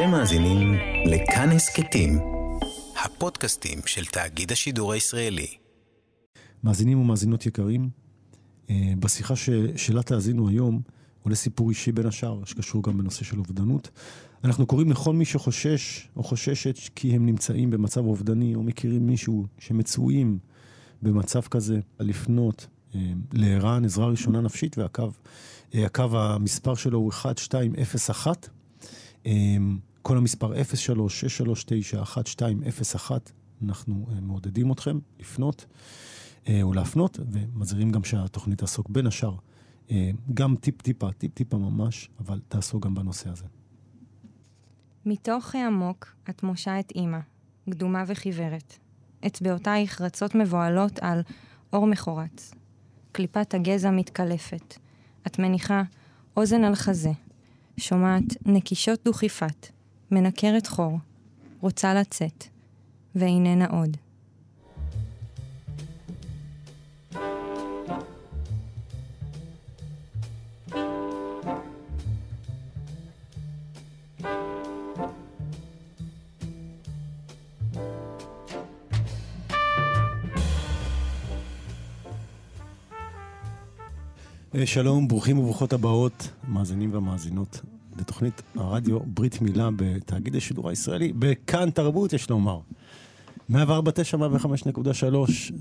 אתם מאזינים לכאן הסכתים, הפודקאסטים של תאגיד השידור הישראלי. מאזינים ומאזינות יקרים, אה, בשיחה ש... שלה תאזינו היום עולה סיפור אישי בין השאר, שקשור גם בנושא של אובדנות. אנחנו קוראים לכל מי שחושש או חוששת כי הם נמצאים במצב אובדני או מכירים מישהו שמצויים במצב כזה, לפנות אה, לערן, עזרה ראשונה נפשית, והקו אה, הקו המספר שלו הוא 1201. כל המספר 03-639-1201, אנחנו אה, מעודדים אתכם לפנות או להפנות, ומזהירים גם שהתוכנית תעסוק בין השאר, גם טיפ-טיפה, טיפ-טיפה ממש, אבל תעסוק גם בנושא הזה. מתוך העמוק את מושה את אימא, קדומה וחיוורת. אצבעותייך רצות מבוהלות על אור מחורץ. קליפת הגזע מתקלפת. את מניחה אוזן על חזה. שומעת נקישות דוכיפת. מנקרת חור. רוצה לצאת. ואיננה עוד. שלום, ברוכים וברוכות הבאות, מאזינים ומאזינות, לתוכנית הרדיו ברית מילה בתאגיד השידור הישראלי, בכאן תרבות, יש לומר. 104.9, 105.3,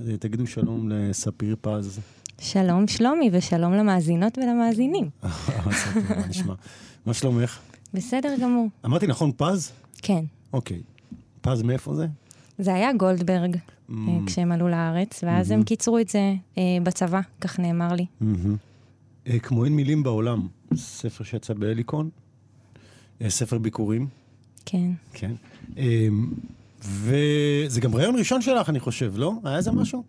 אה, תגידו שלום לספיר פז. שלום שלומי ושלום למאזינות ולמאזינים. מה נשמע? מה שלומך? בסדר גמור. אמרתי נכון פז? כן. אוקיי. פז מאיפה זה? זה היה גולדברג, mm. כשהם עלו לארץ, ואז mm-hmm. הם קיצרו את זה אה, בצבא, כך נאמר לי. Mm-hmm. אה, כמו אין מילים בעולם, ספר שיצא בהליקון, אה, ספר ביקורים. כן. כן. אה, וזה גם רעיון ראשון שלך, אני חושב, לא? היה איזה משהו?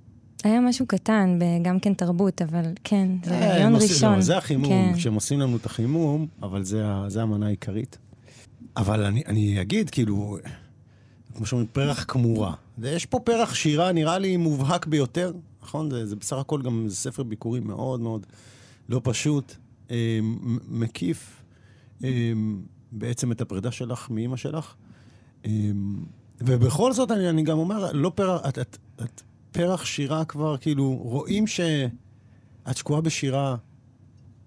היה משהו קטן, גם כן תרבות, אבל כן, זה רעיון ראשון. לא, זה החימום, כן. כשהם עושים לנו את החימום, אבל זה, זה המנה העיקרית. אבל אני, אני אגיד, כאילו, כמו שאומרים, פרח כמורה. יש פה פרח שירה, נראה לי מובהק ביותר, נכון? זה, זה בסך הכל גם ספר ביקורים מאוד מאוד לא פשוט, אה, מקיף אה, בעצם את הפרידה שלך מאימא שלך. אה, ובכל זאת, אני, אני גם אומר, לא פרח, את, את, את פרח שירה כבר, כאילו, רואים שאת שקועה בשירה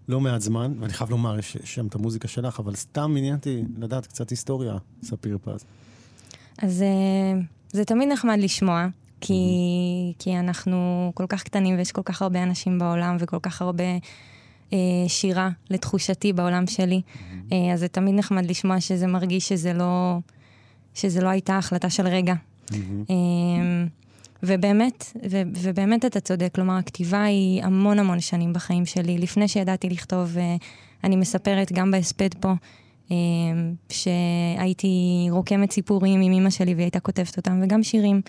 לא מעט זמן, ואני חייב לומר, יש שם את המוזיקה שלך, אבל סתם עניין אותי לדעת קצת היסטוריה, ספיר פז. אז זה תמיד נחמד לשמוע, כי, כי אנחנו כל כך קטנים ויש כל כך הרבה אנשים בעולם וכל כך הרבה אה, שירה, לתחושתי, בעולם שלי. אה, אז זה תמיד נחמד לשמוע שזה מרגיש שזה לא, שזה לא הייתה החלטה של רגע. אה, ובאמת, ו, ובאמת אתה צודק, כלומר, הכתיבה היא המון המון שנים בחיים שלי. לפני שידעתי לכתוב, אה, אני מספרת גם בהספד פה, אה, שהייתי רוקמת סיפורים עם אמא שלי והיא הייתה כותבת אותם, וגם שירים.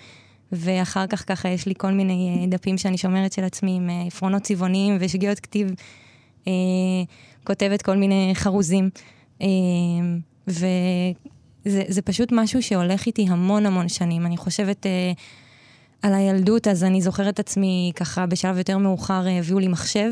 ואחר כך ככה יש לי כל מיני אה, דפים שאני שומרת של עצמי עם אה, עפרונות צבעוניים ושגיאות כתיב אה, כותבת כל מיני חרוזים. אה, וזה פשוט משהו שהולך איתי המון המון שנים. אני חושבת אה, על הילדות, אז אני זוכרת עצמי ככה בשלב יותר מאוחר הביאו לי מחשב,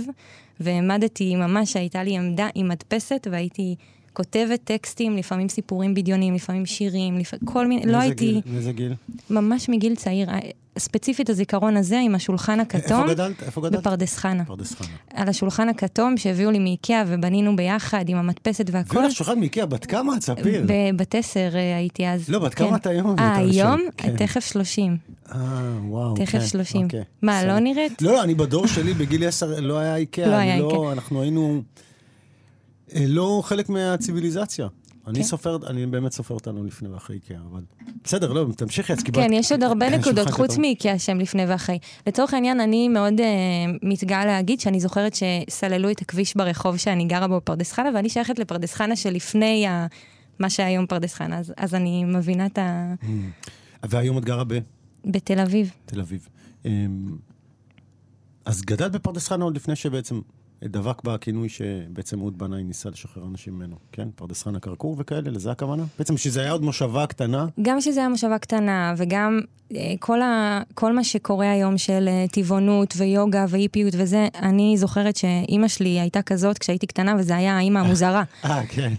והעמדתי ממש, הייתה לי עמדה עם מדפסת והייתי... כותבת טקסטים, לפעמים סיפורים בדיונים, לפעמים שירים, לפ... כל מיני, לא הייתי... גיל? מאיזה גיל? ממש מגיל צעיר. ספציפית הזיכרון הזה עם השולחן הכתום. איפה גדלת? איפה גדלת? בפרדס חנה. פרדס חנה. על השולחן הכתום שהביאו לי מאיקאה ובנינו ביחד עם המדפסת והכל. הביאו לך שולחן מאיקאה, בת כמה את ספיר? בת עשר אה, הייתי אז. לא, בת כמה כן. את היום? אה, היום? כן. תכף שלושים. אה, וואו. תכף כן, שלושים. אוקיי. מה, לא נראית? לא, לא, אני בדור שלי בגיל עשר לא היה איקאה. לא היה לא- איקאה. אנחנו היינו... אה, לא חלק מהציוויליזציה. אני כן. סופר, אני באמת סופר אותנו לפני ואחרי איקאה, אבל בסדר, לא, תמשיכי, אז קיבלת... כן, יש עוד הרבה נקודות חוץ מאיקאה שהם לפני ואחרי. לצורך העניין, אני מאוד uh, מתגאה להגיד שאני זוכרת שסללו את הכביש ברחוב שאני גרה בו בפרדס חנה, ואני שייכת לפרדס חנה שלפני ה... מה שהיום פרדס חנה, אז, אז אני מבינה את ה... Mm. והיום את גרה ב? בתל אביב. תל אביב. אמ, אז גדלת בפרדס חנה עוד לפני שבעצם דבק בכינוי שבעצם אהוד בנאי ניסה לשחרר אנשים ממנו, כן? פרדס חנה כרכור וכאלה, לזה הכוונה? בעצם שזה היה עוד מושבה קטנה? גם שזה היה מושבה קטנה, וגם אה, כל, ה, כל מה שקורה היום של אה, טבעונות ויוגה ואיפיות וזה, אני זוכרת שאימא שלי הייתה כזאת כשהייתי קטנה, וזה היה האימא המוזרה. אה, כן.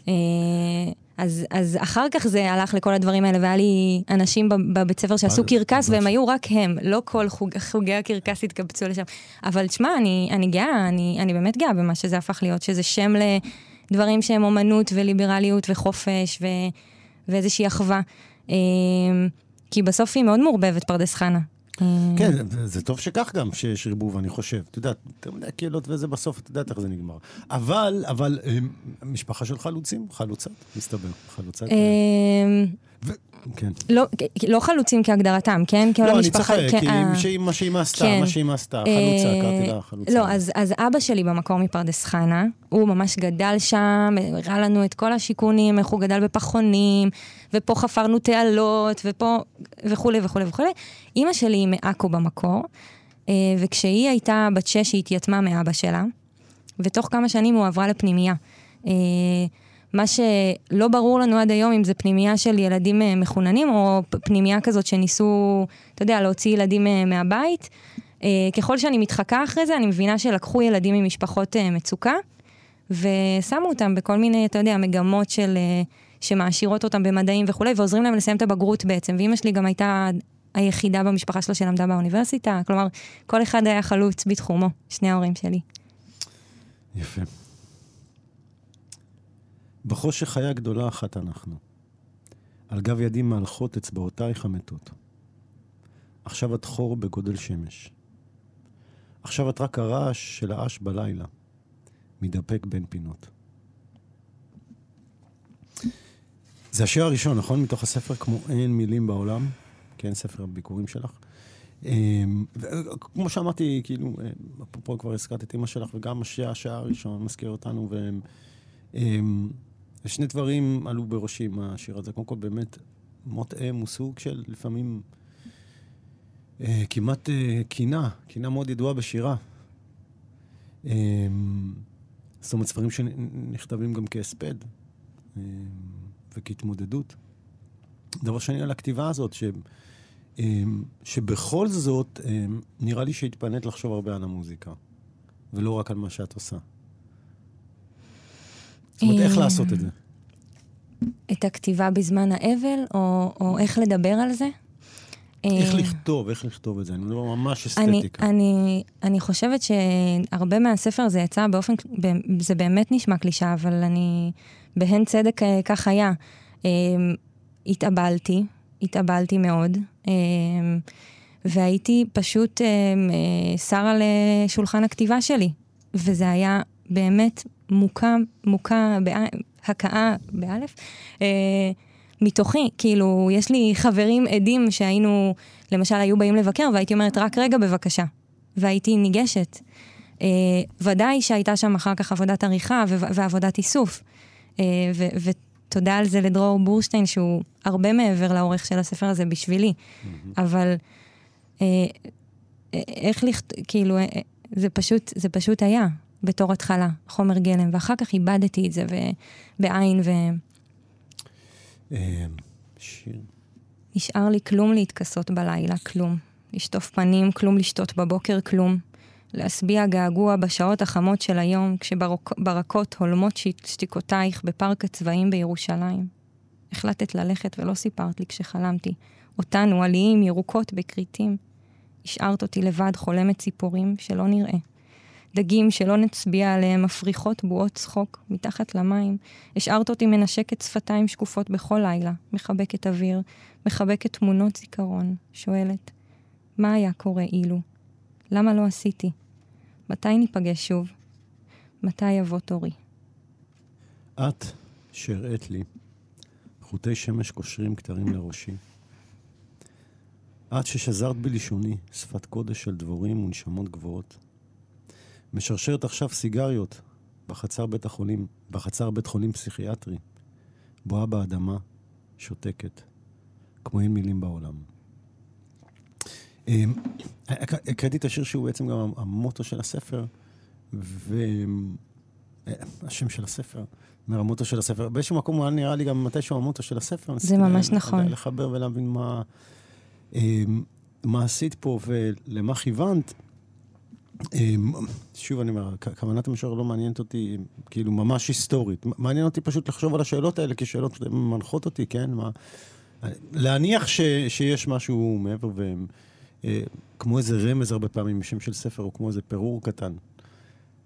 אה, אז, אז אחר כך זה הלך לכל הדברים האלה, והיה לי אנשים בבית ספר שעשו קרקס, והם היו רק הם, לא כל חוג, חוגי הקרקס התקבצו לשם. אבל תשמע, אני, אני גאה, אני, אני באמת גאה במה שזה הפך להיות, שזה שם לדברים שהם אומנות וליברליות וחופש ו, ואיזושהי אחווה. אמ, כי בסוף היא מאוד מעורבבת, פרדס חנה. כן, זה טוב שכך גם, שיש ערבוב, אני חושב. את יודעת, יותר מדי קהילות וזה בסוף, את יודעת איך זה נגמר. אבל, אבל, אה, משפחה של חלוצים, חלוצת, מסתבר, חלוצת. אה, כן. לא, לא חלוצים כהגדרתם, כן? לא, אני צוחק, כן, כי אה, מה שאימא עשתה, כן. מה שאימא עשתה, חלוצה, קראתי לה חלוצה. לא, אז, אז אבא שלי במקור מפרדס חנה, הוא ממש גדל שם, הראה לנו את כל השיכונים, איך הוא גדל בפחונים, ופה חפרנו תעלות, ופה, וכולי וכולי וכולי. אימא שלי היא מעכו במקור, אה, וכשהיא הייתה בת שש, היא התייתמה מאבא שלה, ותוך כמה שנים הוא עברה לפנימייה. מה שלא ברור לנו עד היום אם זה פנימייה של ילדים אה, מחוננים, או פנימייה כזאת שניסו, אתה יודע, להוציא ילדים אה, מהבית. אה, ככל שאני מתחקה אחרי זה, אני מבינה שלקחו ילדים ממשפחות מצוקה, ושמו אותם בכל מיני, אתה יודע, מגמות של... שמעשירות אותם במדעים וכולי, ועוזרים להם לסיים את הבגרות בעצם. ואימא שלי גם הייתה היחידה במשפחה שלו שלמדה באוניברסיטה, כלומר, כל אחד היה חלוץ בתחומו, שני ההורים שלי. יפה. בחושך חיה גדולה אחת אנחנו. על גב ידי מהלכות אצבעותייך המתות. עכשיו את חור בגודל שמש. עכשיו את רק הרעש של האש בלילה, מתדפק בין פינות. זה השיר הראשון, נכון? מתוך הספר כמו אין מילים בעולם. כן, ספר הביקורים שלך. אמ, כמו שאמרתי, כאילו, אפרופו כבר הזכרת את אימא שלך, וגם השעה הראשון מזכיר אותנו, והם... ושני דברים עלו בראשי מהשיר הזה. קודם כל, באמת, מות אם הוא סוג של לפעמים אה, כמעט אה, קינה, קינה מאוד ידועה בשירה. אה, זאת אומרת, ספרים שנכתבים גם כהספד אה, וכהתמודדות. דבר שני על הכתיבה הזאת, ש, אה, שבכל זאת, אה, נראה לי שהתפנית לחשוב הרבה על המוזיקה, ולא רק על מה שאת עושה. זאת אומרת, איך לעשות את זה? את הכתיבה בזמן האבל, או, או איך לדבר על זה? איך אה, לכתוב, איך לכתוב את זה? אני מדבר ממש אסתטיקה. אני, אני, אני חושבת שהרבה מהספר הזה יצא באופן, זה באמת נשמע קלישה, אבל אני, בהן צדק אה, כך היה. אה, התאבלתי, התאבלתי מאוד, והייתי פשוט שרה לשולחן הכתיבה שלי, וזה היה באמת מוכה, מוכה, הכאה, באלף, אה, מתוכי. כאילו, יש לי חברים עדים שהיינו, למשל, היו באים לבקר, והייתי אומרת, רק רגע בבקשה. והייתי ניגשת. אה, ודאי שהייתה שם אחר כך עבודת עריכה ועבודת איסוף. אה, ותודה על זה לדרור בורשטיין, שהוא הרבה מעבר לעורך של הספר הזה בשבילי. Mm-hmm. אבל אה, אה איך לכתוב, כאילו, אה, זה פשוט, זה פשוט היה. בתור התחלה, חומר גלם, ואחר כך איבדתי את זה בעין ו... אה, שיר. נשאר לי כלום להתכסות בלילה, כלום. לשטוף פנים, כלום לשתות בבוקר, כלום. להשביע געגוע בשעות החמות של היום, כשברקות הולמות שתיקותייך בפארק הצבעים בירושלים. החלטת ללכת ולא סיפרת לי כשחלמתי. אותנו, עליים, ירוקות בכריתים. השארת אותי לבד חולמת ציפורים שלא נראה. דגים שלא נצביע עליהם, מפריחות בועות צחוק מתחת למים. השארת אותי מנשקת שפתיים שקופות בכל לילה, מחבקת אוויר, מחבקת תמונות זיכרון, שואלת, מה היה קורה אילו? למה לא עשיתי? מתי ניפגש שוב? מתי יבוא תורי? את, שהראית לי, חוטי שמש קושרים כתרים לראשי. את ששזרת בלשוני שפת קודש של דבורים ונשמות גבוהות. משרשרת עכשיו סיגריות בחצר בית החולים, בחצר בית חולים פסיכיאטרי, בואה באדמה, שותקת, כמו אין מילים בעולם. אמ, הקראתי את השיר שהוא בעצם גם המוטו של הספר, והשם של הספר, אומר המוטו של הספר. באיזשהו מקום הוא נראה לי גם מתישהו המוטו של הספר. זה ממש נכון. לחבר ולהבין מה, אמ, מה עשית פה ולמה כיוונת. אמ, שוב אני אומר, כוונת המשורר לא מעניינת אותי, כאילו, ממש היסטורית. מעניין אותי פשוט לחשוב על השאלות האלה כשאלות מנחות אותי, כן? מה... להניח ש, שיש משהו מעבר, ו... אה, איזה רמז הרבה פעמים משם של ספר, או כמו איזה פירור קטן.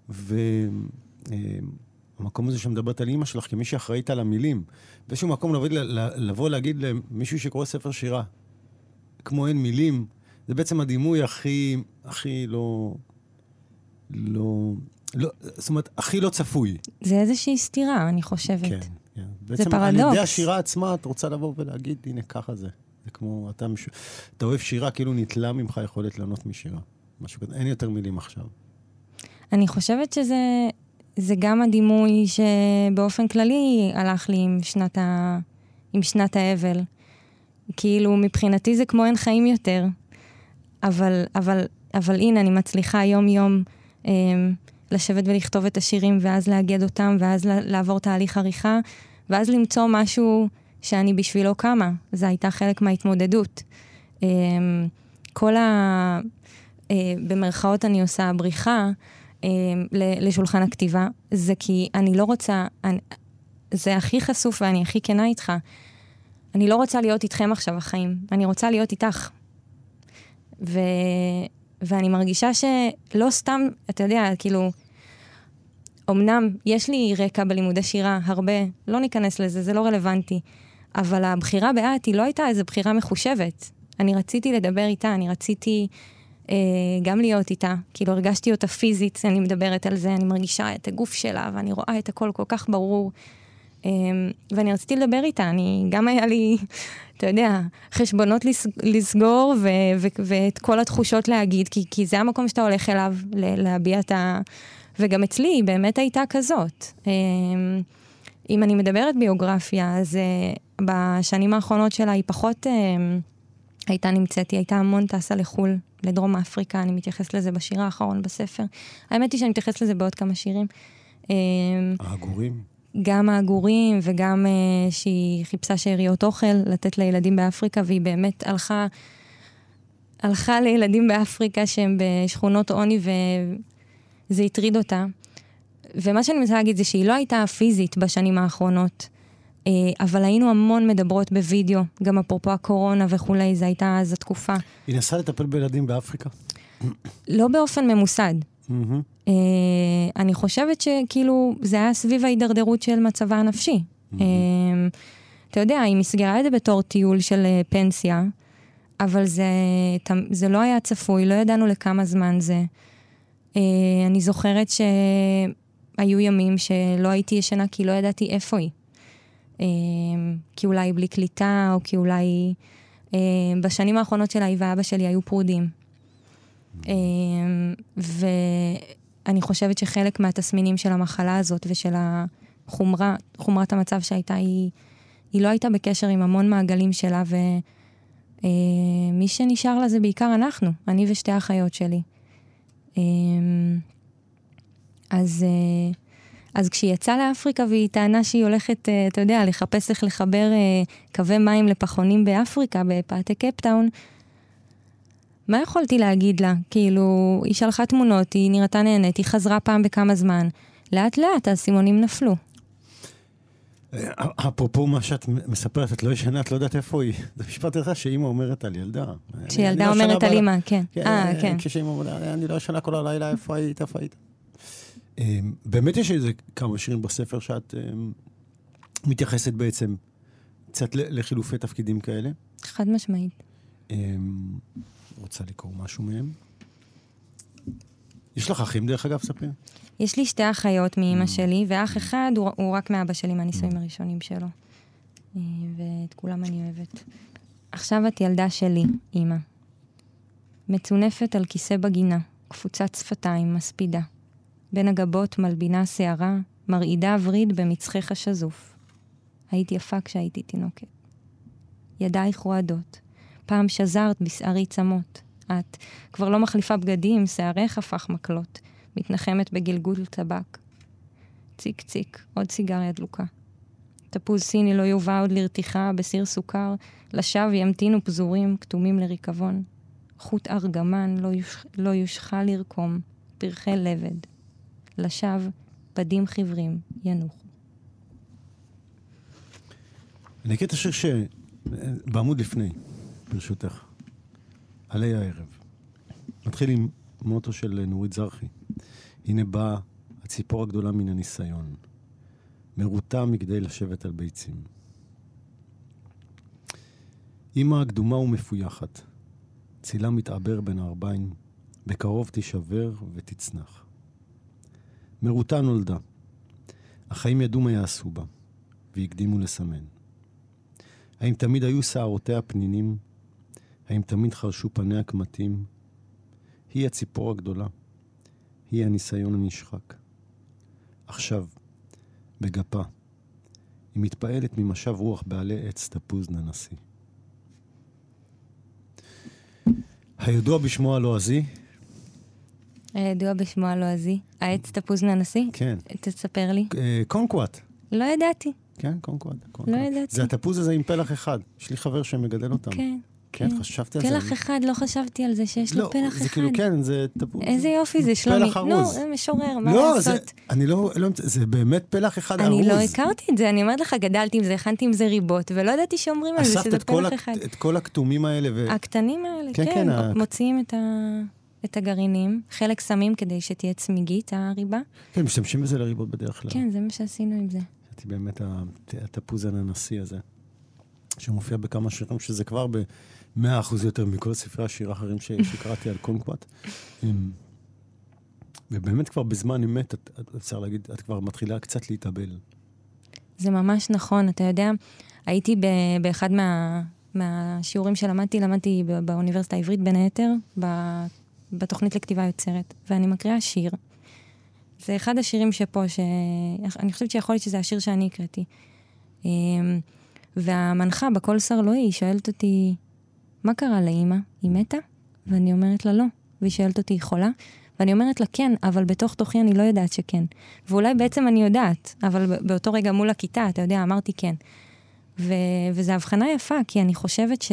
והמקום הזה שמדברת על אימא שלך כמי שאחראית על המילים, באיזשהו מקום לבוא, לבוא להגיד למישהו שקורא ספר שירה, כמו אין מילים, זה בעצם הדימוי הכי, הכי לא... לא... לא, זאת אומרת, הכי לא צפוי. זה איזושהי סתירה, אני חושבת. כן, כן. בעצם זה פרדוקס. על ידי השירה עצמה, את רוצה לבוא ולהגיד, הנה, ככה זה. זה כמו, אתה, מש... אתה אוהב שירה, כאילו נתלה ממך יכולת לענות משירה. משהו כזה, אין יותר מילים עכשיו. אני חושבת שזה זה גם הדימוי שבאופן כללי הלך לי עם שנת, ה... עם שנת האבל. כאילו, מבחינתי זה כמו אין חיים יותר. אבל, אבל, אבל הנה, אני מצליחה יום-יום לשבת ולכתוב את השירים, ואז לאגד אותם, ואז לעבור תהליך עריכה, ואז למצוא משהו שאני בשבילו קמה. זה הייתה חלק מההתמודדות. אה, כל ה... אה, במרכאות אני עושה בריחה אה, לשולחן הכתיבה, זה כי אני לא רוצה... אני, זה הכי חשוף ואני הכי כנה איתך. אני לא רוצה להיות איתכם עכשיו החיים, אני רוצה להיות איתך. ו... ואני מרגישה שלא סתם, אתה יודע, כאילו, אמנם יש לי רקע בלימודי שירה, הרבה, לא ניכנס לזה, זה לא רלוונטי, אבל הבחירה באת היא לא הייתה איזו בחירה מחושבת. אני רציתי לדבר איתה, אני רציתי אה, גם להיות איתה. כאילו, הרגשתי אותה פיזית, אני מדברת על זה, אני מרגישה את הגוף שלה, ואני רואה את הכל כל כך ברור. אה, ואני רציתי לדבר איתה, אני, גם היה לי, אתה יודע, חשבונות לסגור ו- ו- ואת כל התחושות להגיד, כי, כי זה המקום שאתה הולך אליו, להביע את ה... וגם אצלי היא באמת הייתה כזאת. אה, אם אני מדברת ביוגרפיה, אז אה, בשנים האחרונות שלה היא פחות אה, הייתה נמצאת, היא הייתה המון טסה לחו"ל, לדרום אפריקה, אני מתייחסת לזה בשיר האחרון בספר. האמת היא שאני מתייחסת לזה בעוד כמה שירים. העגורים? גם העגורים וגם uh, שהיא חיפשה שאריות אוכל לתת לילדים באפריקה, והיא באמת הלכה, הלכה לילדים באפריקה שהם בשכונות עוני וזה הטריד אותה. ומה שאני מנסה להגיד זה שהיא לא הייתה פיזית בשנים האחרונות, uh, אבל היינו המון מדברות בווידאו, גם אפרופו הקורונה וכולי, זו הייתה אז התקופה. היא נסעה לטפל בילדים באפריקה? לא באופן ממוסד. Mm-hmm. Uh, אני חושבת שכאילו זה היה סביב ההידרדרות של מצבה הנפשי. Mm-hmm. Uh, אתה יודע, היא מסגרה את זה בתור טיול של uh, פנסיה, אבל זה, זה לא היה צפוי, לא ידענו לכמה זמן זה. אני זוכרת שהיו ימים שלא הייתי ישנה כי לא ידעתי איפה היא. כי אולי בלי קליטה, או כי אולי... בשנים האחרונות שלה היא ואבא שלי היו פרודים. אמ, ואני חושבת שחלק מהתסמינים של המחלה הזאת ושל החומרה, חומרת המצב שהייתה, היא, היא לא הייתה בקשר עם המון מעגלים שלה, ומי אה, שנשאר לה זה בעיקר אנחנו, אני ושתי האחיות שלי. אמ, אז, אה, אז כשהיא יצאה לאפריקה והיא טענה שהיא הולכת, אה, אתה יודע, לחפש איך לחבר קווי מים לפחונים באפריקה, בפאתי קפטאון, מה יכולתי להגיד לה? כאילו, היא שלחה תמונות, היא נראתה נהנית, היא חזרה פעם בכמה זמן. לאט לאט האסימונים נפלו. אפרופו מה שאת מספרת, את לא ישנה, את לא יודעת איפה היא. זה משפט אחד שאימא אומרת על ילדה. שילדה לא אומרת על אימא, כן. כן. אה, כן. כשאימא אומרת, אני לא ישנה כל הלילה, איפה היית, איפה היית. אמ, באמת יש איזה כמה שירים בספר שאת מתייחסת בעצם קצת לחילופי תפקידים כאלה? חד משמעית. רוצה לקרוא משהו מהם? יש לך אחים, דרך אגב, ספיר? יש לי שתי אחיות מאימא. שלי, ואח אחד הוא, הוא רק מאבא שלי, מהנישואים. הראשונים שלו. אה, ואת כולם אני אוהבת. עכשיו את ילדה שלי, אימא. מצונפת על כיסא בגינה, קפוצת שפתיים, מספידה. בין הגבות מלבינה שערה, מרעידה וריד במצחך השזוף. היית יפה כשהייתי תינוקת. ידייך רועדות, פעם שזרת בשערי צמות. את כבר לא מחליפה בגדים, שערך הפך מקלות. מתנחמת בגלגול טבק. ציק ציק, עוד סיגריה דלוקה. תפוז סיני לא יובא עוד לרתיחה בסיר סוכר, לשווא ימתינו פזורים כתומים לריקבון. חוט ארגמן לא, יוש... לא יושחה לרקום, פרחי לבד. לשווא, בדים חיוורים, ינוחו. אני אקריא את השיר ש... בעמוד לפני, ברשותך. עלי הערב. מתחיל עם מוטו של נורית זרחי. הנה באה הציפור הגדולה מן הניסיון. מרוטה מכדי לשבת על ביצים. אמא הקדומה ומפויחת, צילה מתעבר בין הערביים, בקרוב תישבר ותצנח. מרוטה נולדה. החיים ידעו מה יעשו בה, והקדימו לסמן. האם תמיד היו שערותיה פנינים? האם תמיד חרשו פניה קמטים? היא הציפור הגדולה. היא הניסיון הנשחק. עכשיו, בגפה, היא מתפעלת ממשב רוח בעלי עץ תפוז ננסי. הידוע בשמו הלועזי? הידוע בשמו הלועזי, העץ תפוז ננסי? כן. תספר לי. אה, קונקוואט. לא ידעתי. כן, קונקוואט. לא ידעתי. זה התפוז הזה עם פלח אחד. יש לי חבר שמגדל אותם. כן. כן, חשבתי על זה. פלח אחד, לא חשבתי על זה שיש לו לא, פלח אחד. זה כאילו, כן, זה. איזה יופי זה, שלומי. פלח ארוז. נו, זה משורר, מה לא, זה, לעשות? אני לא, לא, זה באמת פלח אחד ארוז. אני לא הכרתי את זה, אני אומרת לך, גדלתי עם זה, הכנתי עם זה ריבות, ולא ידעתי שאומרים על זה אספת שזה את פלח אחד. את כל הכתומים האלה, ו... הקטנים האלה, כן, כן, כן, מוציאים את ה- את הגרעינים, חלק שמים כדי שתהיה צמיגית, הריבה. כן, משתמשים בזה לריבות בדרך כלל. כן, זה מה שעשינו עם זה. זה באמת התפוז הננסי הזה, שמופיע בכמה שירים, שזה כבר ב-100% יותר מכל ספרי השיר האחרים ש- שקראתי על קונקוואט. אמ, ובאמת כבר בזמן אמת, אפשר להגיד, את כבר מתחילה קצת להתאבל. זה ממש נכון, אתה יודע, הייתי ב- באחד מה, מהשיעורים שלמדתי, למדתי ב- באוניברסיטה העברית בין היתר, ב- בתוכנית לכתיבה יוצרת, ואני מקריאה שיר. זה אחד השירים שפה, שאני חושבת שיכול להיות שזה השיר שאני הקראתי. אמ, והמנחה בקול סרלואי, שואלת אותי, מה קרה לאימא? היא מתה? ואני אומרת לה, לא. והיא שואלת אותי, היא חולה? ואני אומרת לה, כן, אבל בתוך תוכי אני לא יודעת שכן. ואולי בעצם אני יודעת, אבל באותו רגע מול הכיתה, אתה יודע, אמרתי כן. ו- וזו הבחנה יפה, כי אני חושבת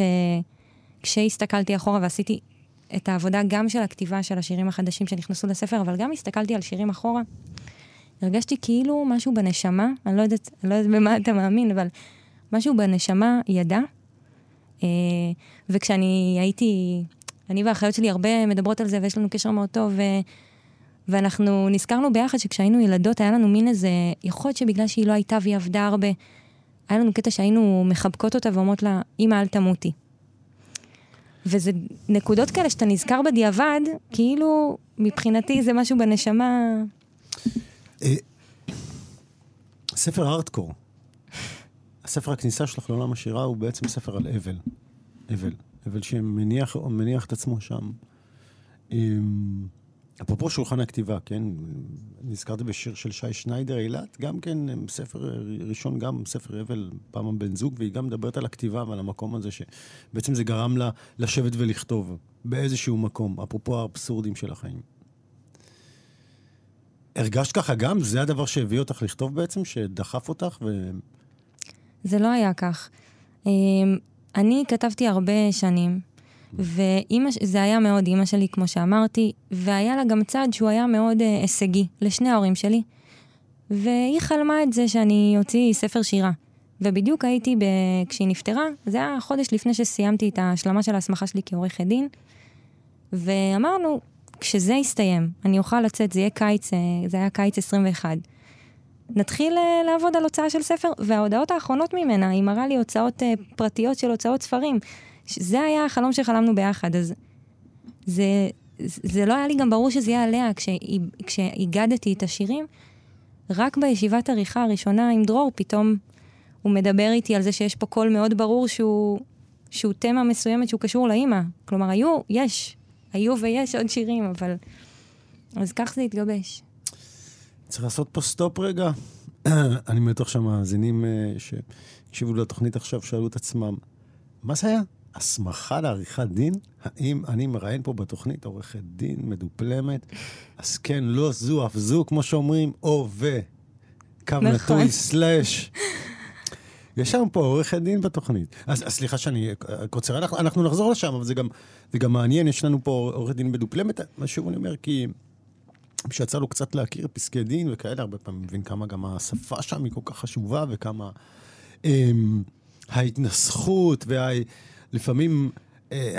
שכשהסתכלתי אחורה ועשיתי את העבודה גם של הכתיבה של השירים החדשים שנכנסו לספר, אבל גם הסתכלתי על שירים אחורה, הרגשתי כאילו משהו בנשמה, אני לא יודעת, אני לא יודעת במה אתה מאמין, אבל משהו בנשמה ידע. אה, וכשאני הייתי, אני והאחיות שלי הרבה מדברות על זה, ויש לנו קשר מאוד טוב. ואנחנו נזכרנו ביחד שכשהיינו ילדות, היה לנו מין איזה, יכול להיות שבגלל שהיא לא הייתה והיא עבדה הרבה, היה לנו קטע שהיינו מחבקות אותה ואומרות לה, אמא, אל תמותי. וזה נקודות כאלה שאתה נזכר בדיעבד, כאילו, מבחינתי זה משהו בנשמה... אה, ספר הארדקור. הספר הכניסה שלך לעולם השירה הוא בעצם ספר על אבל. אבל. אבל שמניח מניח את עצמו שם. אמ, אפרופו שולחן הכתיבה, כן? נזכרתי בשיר של שי שניידר, אילת, גם כן אמ, ספר ראשון, גם ספר אבל, פעם הבן זוג, והיא גם מדברת על הכתיבה ועל המקום הזה, שבעצם זה גרם לה לשבת ולכתוב באיזשהו מקום, אפרופו האבסורדים של החיים. הרגשת ככה גם? זה הדבר שהביא אותך לכתוב בעצם? שדחף אותך? ו... זה לא היה כך. אמ, אני כתבתי הרבה שנים, ואימא, זה היה מאוד אימא שלי, כמו שאמרתי, והיה לה גם צד שהוא היה מאוד אה, הישגי לשני ההורים שלי. והיא חלמה את זה שאני אוציא ספר שירה. ובדיוק הייתי, ב... כשהיא נפטרה, זה היה חודש לפני שסיימתי את ההשלמה של ההסמכה שלי כעורכת דין, ואמרנו, כשזה יסתיים, אני אוכל לצאת, זה יהיה קיץ, אה, זה היה קיץ 21. נתחיל אה, לעבוד על הוצאה של ספר, וההודעות האחרונות ממנה, היא מראה לי הוצאות אה, פרטיות של הוצאות ספרים. זה היה החלום שחלמנו ביחד, אז זה, זה לא היה לי גם ברור שזה יהיה עליה. כשהגשתי את השירים, רק בישיבת עריכה הראשונה עם דרור, פתאום הוא מדבר איתי על זה שיש פה קול מאוד ברור שהוא, שהוא תמה מסוימת שהוא קשור לאימא. כלומר, היו, יש, היו ויש עוד שירים, אבל... אז כך זה התגבש. צריך לעשות פה stop רגע. אני בטוח שהמאזינים אה, שהקשיבו לתוכנית עכשיו שאלו את עצמם, מה זה היה? הסמכה לעריכת דין? האם אני מראיין פה בתוכנית עורכת דין מדופלמת? אז כן, לא זו אף זו, כמו שאומרים, או ו... קו נכון. נטוי סלאש. יש שם פה עורכת דין בתוכנית. אז אז סליחה שאני קוצר, אנחנו, אנחנו נחזור לשם, אבל זה גם, זה גם מעניין, יש לנו פה עורכת דין מדופלמת. שוב אני אומר, כי שיצא לו קצת להכיר פסקי דין וכאלה, הרבה פעמים מבין כמה גם השפה שם היא כל כך חשובה, וכמה אמ, ההתנסחות, ולפעמים... אה,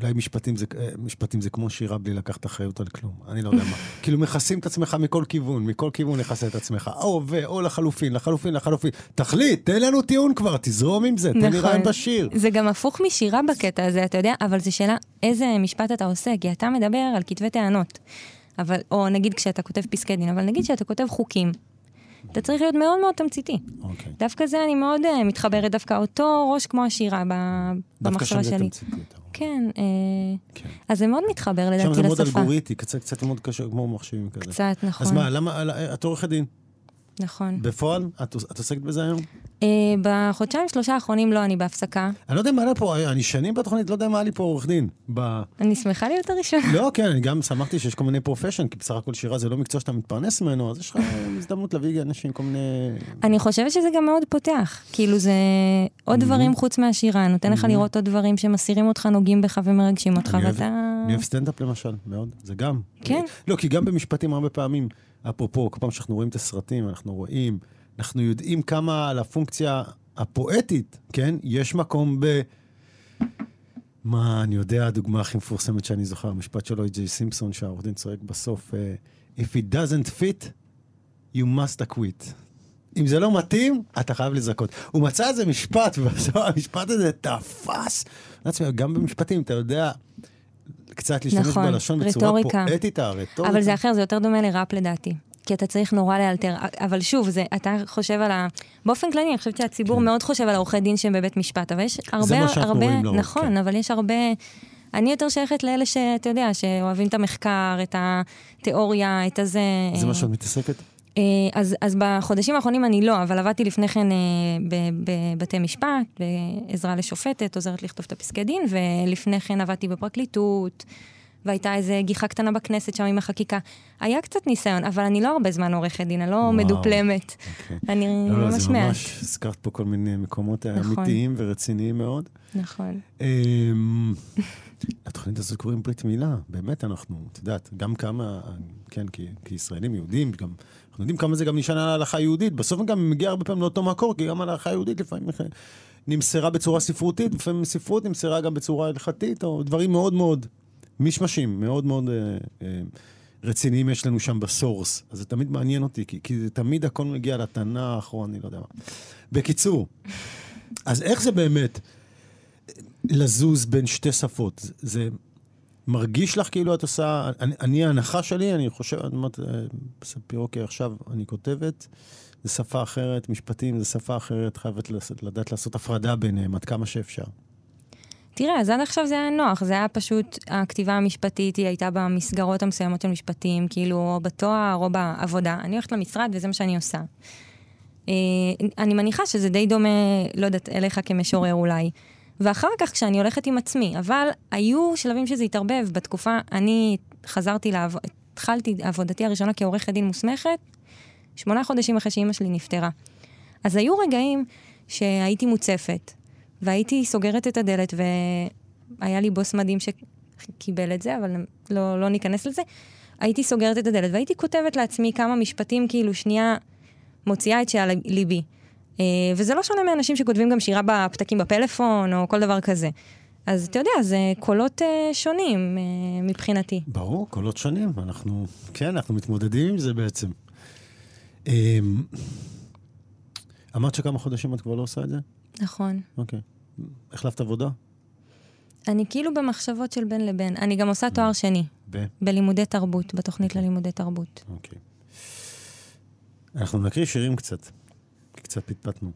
אולי משפטים זה, אה, משפטים זה כמו שירה בלי לקחת אחריות על כלום, אני לא יודע מה. כאילו מכסים את עצמך מכל כיוון, מכל כיוון נכסה את עצמך. או ו, או לחלופין, לחלופין, לחלופין. תחליט, תן לנו טיעון כבר, תזרום עם זה, תן לי נכון. רעיון בשיר. זה גם הפוך משירה בקטע הזה, אתה יודע, אבל זו שאלה איזה משפט אתה עושה, כי אתה מדבר על כתבי טענות. אבל, או נגיד כשאתה כותב פסקי דין, אבל נגיד שאתה כותב חוקים. אתה צריך להיות מאוד מאוד תמציתי. אוקיי. דווקא זה אני מאוד אה, מתחברת, דווקא אותו ראש כמו השירה ב- דווקא שם במחשבה זה שלי. תמציתי יותר. כן, אה, כן. אז זה מאוד מתחבר שם לדעתי זה מאוד לשפה. אלגוריתמי, קצת, קצת מאוד קשה, כמו מחשבים כזה. קצת, נכון. אז מה, למה, את עורכת דין. נכון. בפועל, את, את עוסקת בזה היום? אה, בחודשיים שלושה האחרונים לא, אני בהפסקה. אני לא יודע מה היה פה, אני שנים בתוכנית, לא יודע מה היה לי פה עורך דין. ב... אני שמחה להיות הראשונה. לא, כן, אני גם שמחתי שיש כל מיני profession, כי בסך הכל שירה זה לא מקצוע שאתה מתפרנס ממנו, אז יש לך הזדמנות להביא אנשים כל מיני... אני חושבת שזה גם מאוד פותח. כאילו זה עוד דברים חוץ מהשירה, נותן לך לראות עוד דברים שמסירים אותך, נוגעים בך ומרגשים אותך, ואתה... אני אוהב סטנדאפ למשל, מאוד, זה גם. כן. לא, כי גם במשפטים הרבה פעמים, אפרופו, כל פעם שאנחנו רואים את הסרטים, אנחנו רואים, אנחנו יודעים כמה על הפונקציה הפואטית, כן? יש מקום ב... מה, אני יודע, הדוגמה הכי מפורסמת שאני זוכר, המשפט שלו, ג'יי סימפסון, שהעורך דין צועק בסוף, אה, If it doesn't fit, you must acquit. אם זה לא מתאים, אתה חייב לזכות. הוא מצא איזה משפט, ובסוף המשפט הזה תפס. גם במשפטים, אתה יודע, קצת להשתמש נכון, בלשון בצורה רטוריקה. פואטית, הרטוריקה. אבל זה אחר, זה יותר דומה לראפ לדעתי. כי אתה צריך נורא לאלתר. אבל שוב, זה, אתה חושב על ה... באופן כללי, אני חושבת שהציבור מאוד חושב על עורכי דין שהם בבית משפט, אבל יש הרבה... מה שאנחנו הרבה, רואים לרוב, נכון, כן. אבל יש הרבה... אני יותר שייכת לאלה שאתה יודע, שאוהבים את המחקר, את התיאוריה, את הזה. זה אה, מה שאת מתעסקת? אה, אז, אז בחודשים האחרונים אני לא, אבל עבדתי לפני כן אה, בבתי משפט, בעזרה לשופטת, עוזרת לכתוב את הפסקי דין, ולפני כן עבדתי בפרקליטות, והייתה איזה גיחה קטנה בכנסת שם עם החקיקה. היה קצת ניסיון, אבל אני לא הרבה זמן עורכת דין, אני לא וואו. מדופלמת. אוקיי. אני לא, לא, ממש זה מעט. ממש, הזכרת פה כל מיני מקומות נכון. אמיתיים ורציניים מאוד. נכון. אמ, לתוכנית הזאת קוראים ברית מילה, באמת אנחנו, את יודעת, גם כמה, כן, כי- כישראלים יהודים, גם, אנחנו יודעים כמה זה גם נשען על ההלכה היהודית, בסוף גם מגיע הרבה פעמים לאותו מקור, כי גם ההלכה היהודית לפעמים נמסרה בצורה ספרותית, לפעמים ספרות נמסרה גם בצורה הלכתית, או דברים מאוד מאוד מישמשים, מאוד מאוד אה, אה, רציניים יש לנו שם בסורס. אז זה תמיד מעניין אותי, כי, כי זה תמיד הכל מגיע לתנ"ך, או אני לא יודע מה. בקיצור, אז איך זה באמת לזוז בין שתי שפות? זה מרגיש לך כאילו את עושה... אני, אני ההנחה שלי, אני חושב, אני אומרת, אה, בספיר, אוקיי, עכשיו אני כותבת, זה שפה אחרת, משפטים זה שפה אחרת, חייבת לעשות, לדעת לעשות הפרדה ביניהם עד כמה שאפשר. תראה, אז עד עכשיו זה היה נוח, זה היה פשוט, הכתיבה המשפטית היא הייתה במסגרות המסוימות של משפטים, כאילו, או בתואר או בעבודה. אני הולכת למשרד וזה מה שאני עושה. אה, אני מניחה שזה די דומה, לא יודעת, אליך כמשורר אולי. ואחר כך כשאני הולכת עם עצמי, אבל היו שלבים שזה התערבב. בתקופה, אני חזרתי לעבוד, התחלתי עבודתי הראשונה כעורכת דין מוסמכת, שמונה חודשים אחרי שאימא שלי נפטרה. אז היו רגעים שהייתי מוצפת, והייתי סוגרת את הדלת, והיה לי בוס מדהים שקיבל את זה, אבל לא, לא ניכנס לזה. הייתי סוגרת את הדלת, והייתי כותבת לעצמי כמה משפטים, כאילו, שנייה מוציאה את שעל ליבי. אה, וזה לא שונה מאנשים שכותבים גם שירה בפתקים בפלאפון, או כל דבר כזה. אז אתה יודע, זה קולות אה, שונים אה, מבחינתי. ברור, קולות שונים, אנחנו, כן, אנחנו מתמודדים עם זה בעצם. אמ, אמרת שכמה חודשים את כבר לא עושה את זה? נכון. אוקיי. החלפת עבודה? אני כאילו במחשבות של בין לבין. אני גם עושה תואר שני, ב... בלימודי תרבות, בתוכנית ללימודי תרבות. אוקיי. אנחנו נקריא שירים קצת, כי קצת פטפטנו.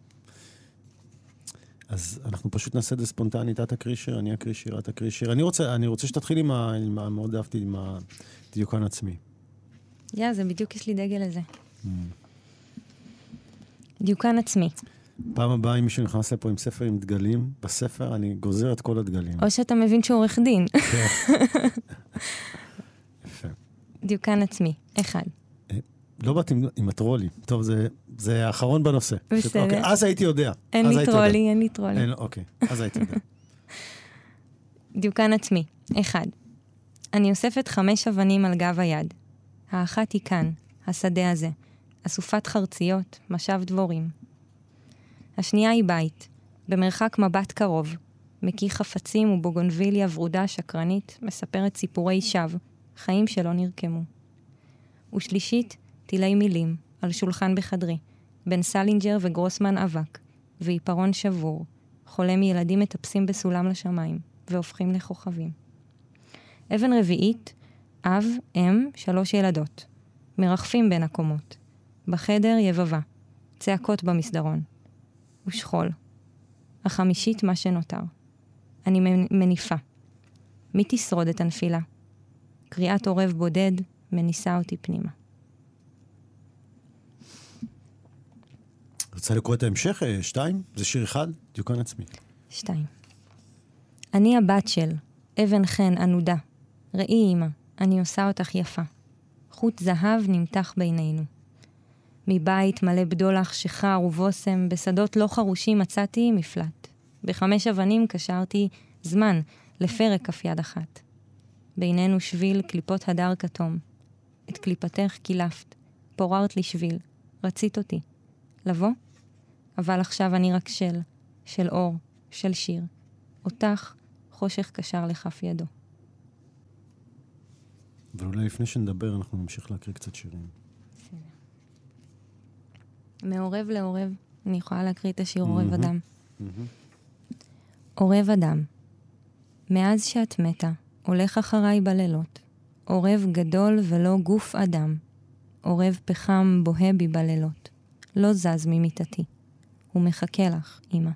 אז אנחנו פשוט נעשה את זה ספונטנית, את תקריא שיר, אני אקריא שיר, את תקריא שיר. אני רוצה, אני רוצה שתתחיל עם ה... עם ה... מאוד אהבתי עם הדיוקן עצמי. יא, זה בדיוק יש לי דגל לזה. דיוקן עצמי. פעם הבאה, אם מישהו נכנס לפה עם ספר עם דגלים, בספר אני גוזר את כל הדגלים. או שאתה מבין שהוא עורך דין. יפה. דיוקן עצמי. אחד. לא באתי עם, עם הטרולי. טוב, זה, זה האחרון בנושא. בסדר. אוקיי, אז הייתי יודע. אין לי הייתי יודע. טרולי, אין לי טרולי. אין, אוקיי, אז הייתי יודע. דיוקן עצמי. אחד. אני אוספת חמש אבנים על גב היד. האחת היא כאן, השדה הזה, אסופת חרציות, משב דבורים. השנייה היא בית, במרחק מבט קרוב, מקיא חפצים ובוגונביליה ורודה שקרנית, מספרת סיפורי שווא, חיים שלא נרקמו. ושלישית, טילי מילים, על שולחן בחדרי, בין סלינג'ר וגרוסמן אבק, ועיפרון שבור, חולם ילדים מטפסים בסולם לשמיים, והופכים לכוכבים. אבן רביעית, אב, אם, שלוש ילדות. מרחפים בין הקומות. בחדר יבבה. צעקות במסדרון. ושכול. החמישית מה שנותר. אני מניפה. מי תשרוד את הנפילה? קריאת עורב בודד מניסה אותי פנימה. רוצה לקרוא את ההמשך? אה, שתיים? זה שיר אחד? דיוקן עצמי. שתיים. אני הבת של, אבן חן ענודה. ראי, אמא, אני עושה אותך יפה. חוט זהב נמתח בינינו. מבית מלא בדולח, שחר ובושם, בשדות לא חרושים מצאתי מפלט. בחמש אבנים קשרתי זמן לפרק כף יד אחת. בינינו שביל קליפות הדר כתום. את קליפתך קילפת, פוררת לי שביל, רצית אותי. לבוא? אבל עכשיו אני רק של, של אור, של שיר. אותך חושך קשר לכף ידו. אבל אולי לפני שנדבר, אנחנו נמשיך להקריא קצת שירים. מעורב לעורב, אני יכולה להקריא את השיר עורב אדם. עורב אדם, מאז שאת מתה, הולך אחריי בלילות. עורב גדול ולא גוף אדם. עורב פחם בוהה בי בלילות. לא זז ממיטתי. הוא מחכה לך, אמא.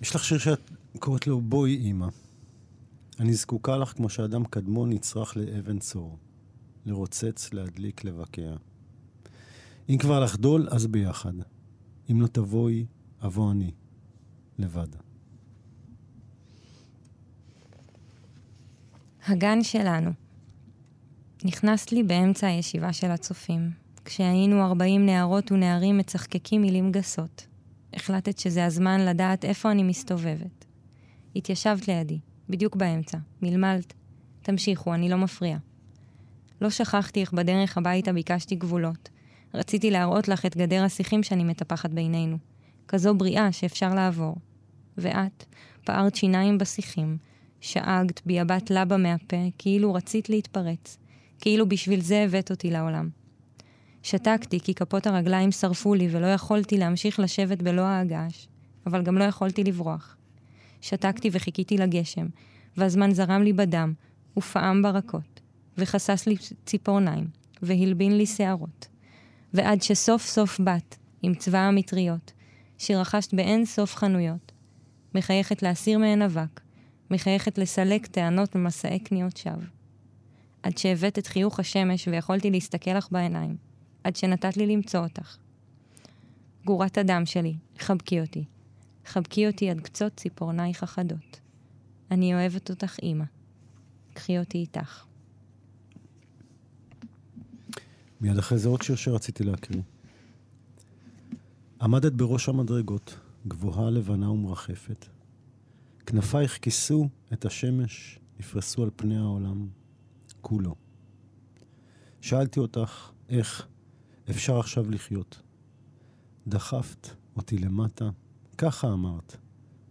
יש לך שיר שאת קוראת לו בואי אמא. אני זקוקה לך כמו שאדם קדמון נצרך לאבן צור. לרוצץ, להדליק, לבקע. אם כבר לחדול, אז ביחד. אם לא תבואי, אבוא אני. לבד. הגן שלנו. נכנסת לי באמצע הישיבה של הצופים, כשהיינו ארבעים נערות ונערים מצחקקים מילים גסות. החלטת שזה הזמן לדעת איפה אני מסתובבת. התיישבת לידי, בדיוק באמצע, מלמלת. תמשיכו, אני לא מפריע. לא שכחתי איך בדרך הביתה ביקשתי גבולות. רציתי להראות לך את גדר השיחים שאני מטפחת בינינו. כזו בריאה שאפשר לעבור. ואת, פערת שיניים בשיחים, שאגת ביאבת לבה מהפה, כאילו רצית להתפרץ, כאילו בשביל זה הבאת אותי לעולם. שתקתי כי כפות הרגליים שרפו לי ולא יכולתי להמשיך לשבת בלא ההגש, אבל גם לא יכולתי לברוח. שתקתי וחיכיתי לגשם, והזמן זרם לי בדם, ופעם ברקות, וכסס לי ציפורניים, והלבין לי שערות. ועד שסוף סוף באת, עם צבא המטריות, שרכשת באין סוף חנויות, מחייכת להסיר מהן אבק, מחייכת לסלק טענות ומסעי קניות שווא. עד שהבאת את חיוך השמש ויכולתי להסתכל לך בעיניים, עד שנתת לי למצוא אותך. גורת הדם שלי, חבקי אותי. חבקי אותי עד קצות ציפורנייך החדות. אני אוהבת אותך, אמא. קחי אותי איתך. מיד אחרי זה עוד שיר שרציתי להקריא. עמדת בראש המדרגות, גבוהה, לבנה ומרחפת. כנפייך כיסו את השמש, נפרסו על פני העולם, כולו. שאלתי אותך, איך אפשר עכשיו לחיות? דחפת אותי למטה, ככה אמרת,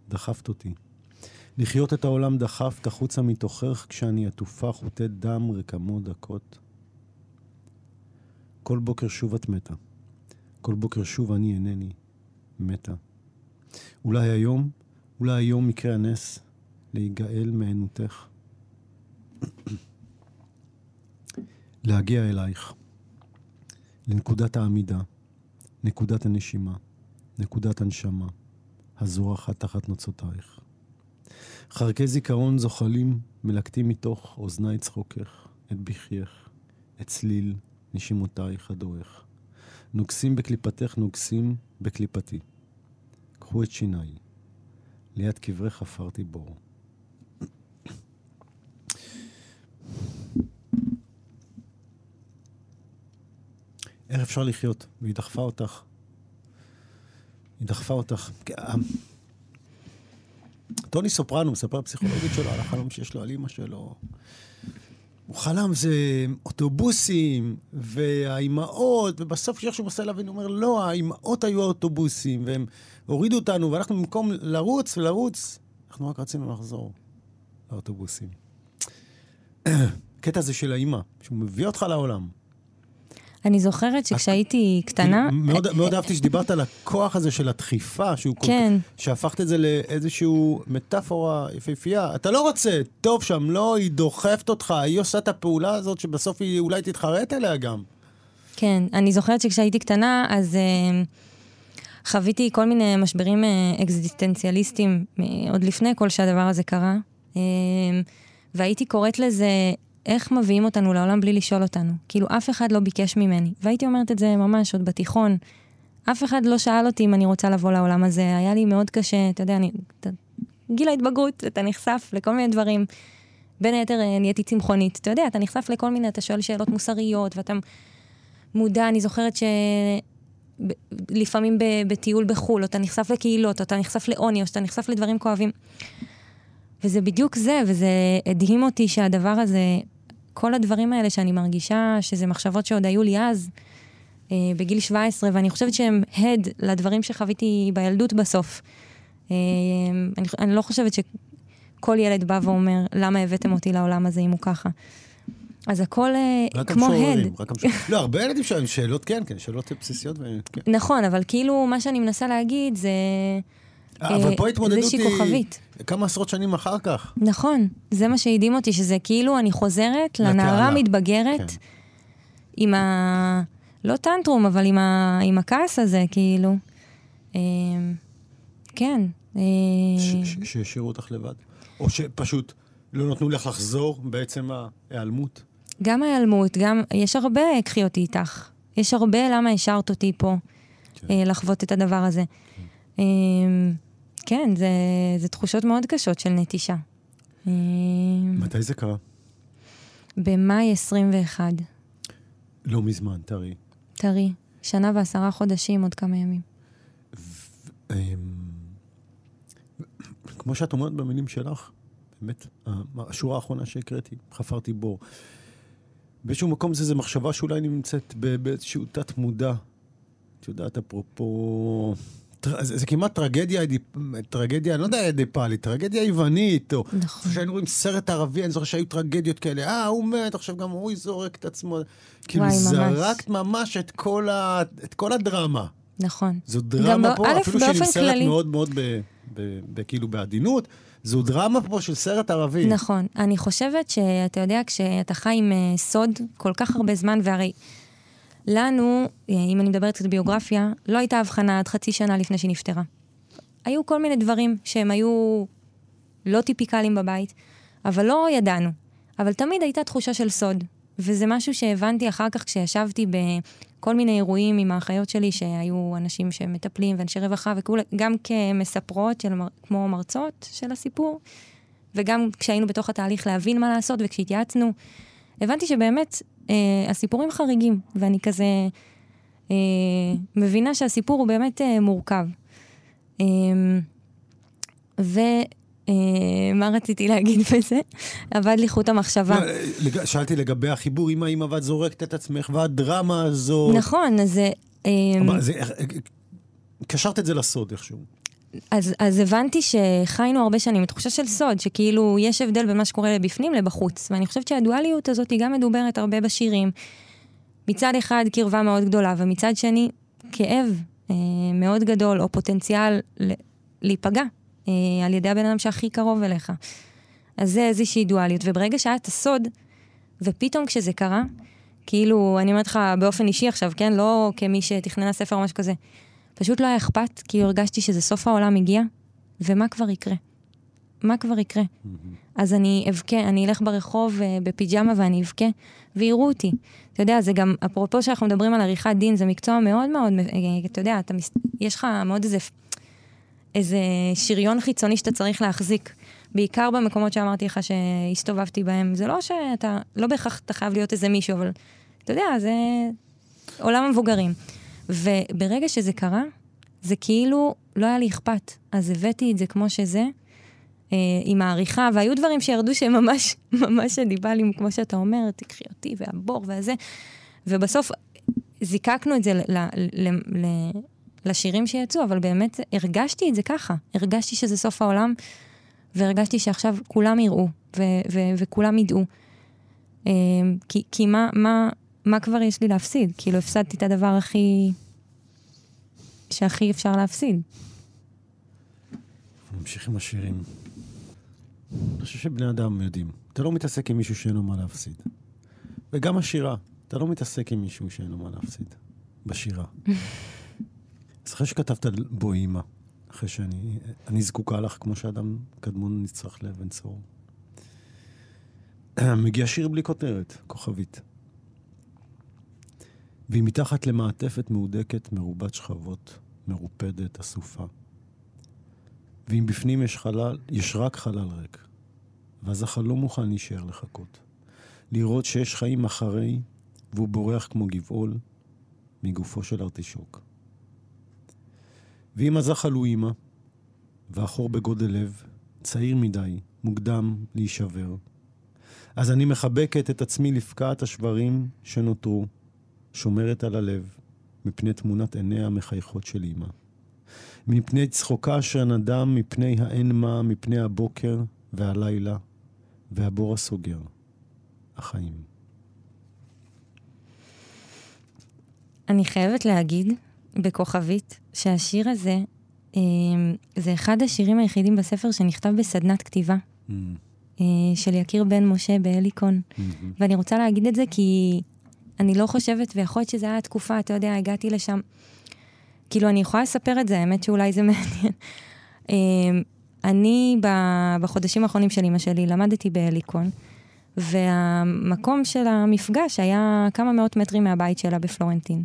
דחפת אותי. לחיות את העולם דחפת החוצה מתוכך כשאני עטופה חוטי דם רקמות דקות. כל בוקר שוב את מתה. כל בוקר שוב אני אינני מתה. אולי היום, אולי היום יקרה הנס להיגאל מענותך. להגיע אלייך, לנקודת העמידה, נקודת הנשימה, נקודת הנשמה, הזורחת תחת נוצותייך. חרקי זיכרון זוחלים, מלקטים מתוך אוזני צחוקך, את בחייך, את צליל נשימותייך הדורך. נוגסים בקליפתך, נוגסים בקליפתי. קחו את שיניי, ליד קברי חפרתי בור. איך אפשר לחיות? והיא דחפה אותך. היא דחפה אותך. טוני סופרנו מספר פסיכולוגית שלו על החלום שיש לו על אימא שלו. הוא חלם זה אוטובוסים, והאימהות, ובסוף כשאיכשהו מנסה להבין, הוא אומר, לא, האימהות היו האוטובוסים, והם הורידו אותנו, ואנחנו במקום לרוץ ולרוץ, אנחנו רק רצינו לחזור לאוטובוסים. הקטע הזה של האימא, שהוא מביא אותך לעולם. אני זוכרת שכשהייתי קטנה... מאוד, מאוד אהבתי שדיברת על הכוח הזה של הדחיפה, שהוא כן. כל, שהפכת את זה לאיזשהו מטאפורה יפהפייה. אתה לא רוצה, טוב שם, לא, היא דוחפת אותך, היא עושה את הפעולה הזאת שבסוף היא אולי תתחרט עליה גם. כן, אני זוכרת שכשהייתי קטנה, אז uh, חוויתי כל מיני משברים uh, אקזיסטנציאליסטיים עוד לפני כל שהדבר הזה קרה. והייתי קוראת לזה איך מביאים אותנו לעולם בלי לשאול אותנו. כאילו, אף אחד לא ביקש ממני. והייתי אומרת את זה ממש עוד בתיכון. אף אחד לא שאל אותי אם אני רוצה לבוא לעולם הזה. היה לי מאוד קשה, אתה יודע, אני... אתה, גיל ההתבגרות, אתה נחשף לכל מיני דברים. בין היתר אה, נהייתי צמחונית. אתה יודע, אתה נחשף לכל מיני, אתה שואל שאלות מוסריות, ואתה מודע, אני זוכרת ש... לפעמים בטיול בחו"ל, או אתה נחשף לקהילות, או אתה נחשף לעוני, או שאתה נחשף לדברים כואבים. וזה בדיוק זה, וזה הדהים אותי שהדבר הזה כל הדברים האלה שאני מרגישה שזה מחשבות שעוד היו לי אז, אה, בגיל 17, ואני חושבת שהם הד לדברים שחוויתי בילדות בסוף. אה, אני, אני לא חושבת שכל ילד בא ואומר, למה הבאתם אותי לעולם הזה אם הוא ככה. אז הכל אה, כמו הד. רק לא, הרבה ילדים שואלים שאלות, כן, כן, שאלות בסיסיות. כן. נכון, אבל כאילו, מה שאני מנסה להגיד זה... אבל פה ההתמודדות היא כוכבית. כמה עשרות שנים אחר כך. נכון, זה מה שהדהים אותי, שזה כאילו אני חוזרת לנערה מתבגרת כן. עם ה... לא טנטרום, אבל עם, ה... עם הכעס הזה, כאילו. אה, כן. אה, שהשאירו אותך לבד? או שפשוט לא נתנו לך לחזור בעצם ההיעלמות? גם ההיעלמות, גם... יש הרבה קחי איתך. יש הרבה למה השארת אותי פה, כן. אה, לחוות את הדבר הזה. כן. כן, זה, זה תחושות מאוד קשות של נטישה. מתי זה קרה? במאי 21. לא מזמן, טרי. טרי. שנה ועשרה חודשים, עוד כמה ימים. אמ, כמו שאת אומרת במילים שלך, באמת, השורה האחרונה שהקראתי, חפרתי בור. באיזשהו מקום זה, זה מחשבה שאולי נמצאת באיזשהו תת-מודע. את יודעת, אפרופו זה, זה כמעט טרגדיה, טרגדיה, אני לא יודע, אדיפלית, טרגדיה יוונית, או... נכון. כשהיינו רואים סרט ערבי, אני זוכר שהיו טרגדיות כאלה, אה, הוא מת, עכשיו גם הוא זורק את עצמו. כאילו, זרקת ממש את כל, ה, את כל הדרמה. נכון. זו דרמה לא, פה, אפילו שהיא נמסרת כללי... מאוד מאוד, ב, ב, ב, כאילו, בעדינות. זו דרמה פה של סרט ערבי. נכון. אני חושבת שאתה יודע, כשאתה חי עם uh, סוד כל כך הרבה זמן, והרי לנו, אה, אם אני מדברת קצת ביוגרפיה, לא הייתה הבחנה עד חצי שנה לפני שהיא נפטרה. היו כל מיני דברים שהם היו לא טיפיקליים בבית, אבל לא ידענו. אבל תמיד הייתה תחושה של סוד. וזה משהו שהבנתי אחר כך כשישבתי בכל מיני אירועים עם האחיות שלי, שהיו אנשים שמטפלים ואנשי רווחה, וגם כמספרות, של, כמו מרצות של הסיפור, וגם כשהיינו בתוך התהליך להבין מה לעשות וכשהתייעצנו, הבנתי שבאמת אה, הסיפורים חריגים, ואני כזה אה, מבינה שהסיפור הוא באמת אה, מורכב. אה, ו... אה, מה רציתי להגיד בזה? אבד לי חוט המחשבה. לא, שאלתי לגבי החיבור עם האמא ואת זורקת את עצמך, והדרמה הזאת. נכון, אז זה... אה, קשרת את זה לסוד איכשהו. אז, אז הבנתי שחיינו הרבה שנים תחושה של סוד, שכאילו יש הבדל בין מה שקורה לבפנים לבחוץ. ואני חושבת שהדואליות הזאת היא גם מדוברת הרבה בשירים. מצד אחד קרבה מאוד גדולה, ומצד שני כאב אה, מאוד גדול, או פוטנציאל ל- להיפגע אה, על ידי הבן אדם שהכי קרוב אליך. אז זה איזושהי דואליות. וברגע שהיה את הסוד, ופתאום כשזה קרה, כאילו, אני אומרת לך באופן אישי עכשיו, כן? לא כמי שתכננה ספר או משהו כזה. פשוט לא היה אכפת, כי הרגשתי שזה סוף העולם הגיע, ומה כבר יקרה? מה כבר יקרה? Mm-hmm. אז אני אבכה, אני אלך ברחוב uh, בפיג'מה ואני אבכה, ויראו אותי. אתה יודע, זה גם, אפרופו שאנחנו מדברים על עריכת דין, זה מקצוע מאוד מאוד, uh, אתה יודע, אתה מס... יש לך מאוד איזה, איזה שריון חיצוני שאתה צריך להחזיק. בעיקר במקומות שאמרתי לך שהסתובבתי בהם. זה לא שאתה, לא בהכרח אתה חייב להיות איזה מישהו, אבל אתה יודע, זה עולם המבוגרים. וברגע שזה קרה, זה כאילו לא היה לי אכפת. אז הבאתי את זה כמו שזה, אה, עם העריכה, והיו דברים שירדו שממש, ממש דיבלים, כמו שאתה אומר, תקחי אותי והבור והזה, ובסוף זיקקנו את זה ל, ל, ל, לשירים שיצאו, אבל באמת הרגשתי את זה ככה. הרגשתי שזה סוף העולם, והרגשתי שעכשיו כולם יראו, ו, ו, וכולם ידעו. אה, כי, כי מה, מה, מה כבר יש לי להפסיד? כאילו, הפסדתי את הדבר הכי... שהכי אפשר להפסיד. נמשיך עם השירים. אני חושב שבני אדם יודעים. אתה לא מתעסק עם מישהו שאין לו מה להפסיד. וגם השירה, אתה לא מתעסק עם מישהו שאין לו מה להפסיד. בשירה. אז אחרי שכתבת בו אימא, אחרי שאני אני זקוקה לך כמו שאדם קדמון נצטרך לאבן צור. מגיע שיר בלי כותרת, כוכבית. והיא מתחת למעטפת מהודקת, מרובת שכבות, מרופדת, אסופה. ואם בפנים יש חלל, יש רק חלל ריק. ואז החלום מוכן להישאר לחכות. לראות שיש חיים אחרי, והוא בורח כמו גבעול, מגופו של ארטישוק. ואם הזחל הוא אימא, והחור בגודל לב, צעיר מדי, מוקדם להישבר. אז אני מחבקת את עצמי לפקעת השברים שנותרו, שומרת על הלב, מפני תמונת עיניה המחייכות של אמא. מפני צחוקה אשר נדם, מפני האין מה, מפני הבוקר והלילה, והבור הסוגר, החיים. אני חייבת להגיד, בכוכבית, שהשיר הזה, אה, זה אחד השירים היחידים בספר שנכתב בסדנת כתיבה. Mm. אה, של יקיר בן משה בהליקון. Mm-hmm. ואני רוצה להגיד את זה כי אני לא חושבת, ויכול להיות שזו הייתה תקופה, אתה יודע, הגעתי לשם. כאילו, אני יכולה לספר את זה, האמת שאולי זה מעניין. אמ, אני, בחודשים האחרונים של אמא שלי, למדתי בהליקון, והמקום של המפגש היה כמה מאות מטרים מהבית שלה בפלורנטין.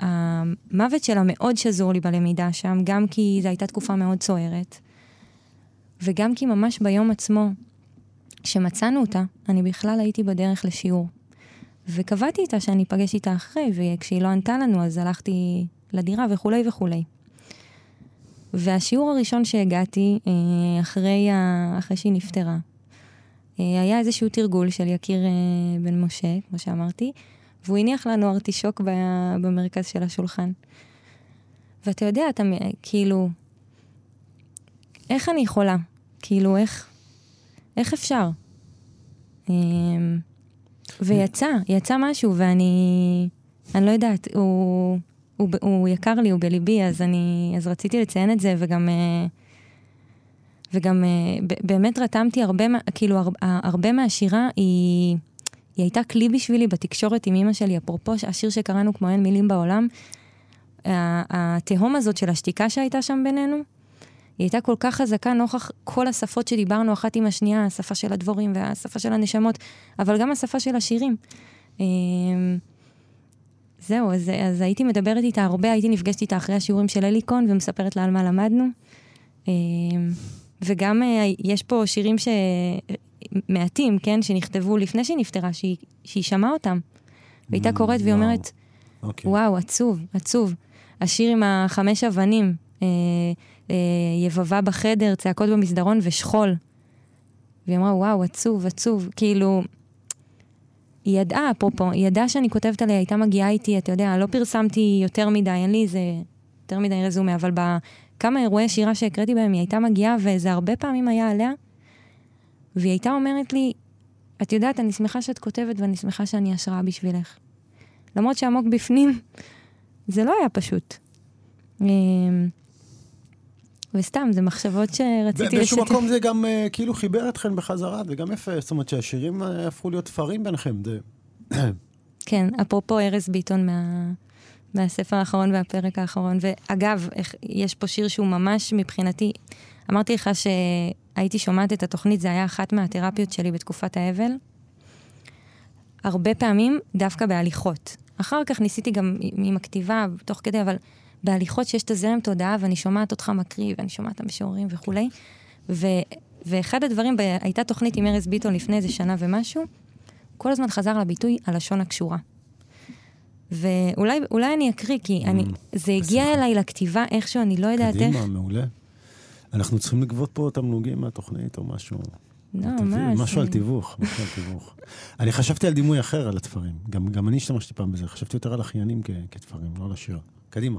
והמוות שלה מאוד שזור לי בלמידה שם, גם כי זו הייתה תקופה מאוד סוערת, וגם כי ממש ביום עצמו, כשמצאנו אותה, אני בכלל הייתי בדרך לשיעור. וקבעתי איתה שאני אפגש איתה אחרי, וכשהיא לא ענתה לנו, אז הלכתי לדירה וכולי וכולי. והשיעור הראשון שהגעתי, אה, אחרי, אחרי שהיא נפטרה, אה, היה איזשהו תרגול של יקיר אה, בן משה, כמו שאמרתי, והוא הניח לנו ארטישוק במרכז של השולחן. ואתה יודע, אתה כאילו, איך אני יכולה? כאילו, איך, איך אפשר? אמ, ויצא, יצא משהו, ואני, אני לא יודעת, הוא, הוא, הוא יקר לי, הוא בליבי, אז אני, אז רציתי לציין את זה, וגם, אה, וגם אה, באמת רתמתי הרבה, כאילו, הרבה מהשירה היא, היא הייתה כלי בשבילי בתקשורת עם אימא שלי, אפרופו השיר שקראנו כמו אין מילים בעולם, התהום הזאת של השתיקה שהייתה שם בינינו, היא הייתה כל כך חזקה נוכח כל השפות שדיברנו אחת עם השנייה, השפה של הדבורים והשפה של הנשמות, אבל גם השפה של השירים. אמ, זהו, אז, אז הייתי מדברת איתה הרבה, הייתי נפגשת איתה אחרי השיעורים של אליקון ומספרת לה על מה למדנו. אמ, וגם אה, יש פה שירים ש... מעטים, כן, שנכתבו לפני שהיא נפטרה, שהיא, שהיא שמעה אותם. והייתה קוראת והיא אומרת, okay. אוקיי. וואו, עצוב, עצוב. השיר עם החמש אבנים, אה, יבבה בחדר, צעקות במסדרון ושכול. והיא אמרה, וואו, עצוב, עצוב. כאילו, היא ידעה, אפרופו, היא ידעה שאני כותבת עליה, הייתה מגיעה איתי, אתה יודע, לא פרסמתי יותר מדי, אין לי איזה יותר מדי רזומה, אבל בכמה אירועי שירה שהקראתי בהם, היא הייתה מגיעה, וזה הרבה פעמים היה עליה, והיא הייתה אומרת לי, את יודעת, אני שמחה שאת כותבת ואני שמחה שאני השראה בשבילך. למרות שעמוק בפנים, זה לא היה פשוט. וסתם, זה מחשבות שרציתי. באיזשהו מקום זה גם uh, כאילו חיבר אתכם בחזרה, וגם יפה, זאת אומרת שהשירים uh, הפכו להיות תפרים ביניכם. זה... כן, אפרופו ארז ביטון מה... מהספר האחרון והפרק האחרון. ואגב, יש פה שיר שהוא ממש מבחינתי, אמרתי לך שהייתי שומעת את התוכנית, זה היה אחת מהתרפיות שלי בתקופת האבל. הרבה פעמים דווקא בהליכות. אחר כך ניסיתי גם עם הכתיבה, תוך כדי, אבל בהליכות שיש את הזרם תודעה, ואני שומעת אותך מקריא, ואני שומעת את המשוררים וכולי. ו, ואחד הדברים, ב, הייתה תוכנית עם ארז ביטון לפני איזה שנה ומשהו, כל הזמן חזר לביטוי הלשון הקשורה. ואולי אני אקריא, כי אני, mm, זה הגיע אליי לכתיבה איכשהו, אני לא יודעת איך. קדימה, מעולה. אנחנו צריכים לגבות פה תמלוגים מהתוכנית או משהו. לא, מה זה? משהו על תיווך, משהו על תיווך. אני חשבתי על דימוי אחר על התפרים. גם, גם אני השתמשתי פעם בזה, חשבתי יותר על אחיינים כתפרים, לא על השיר. קדימה.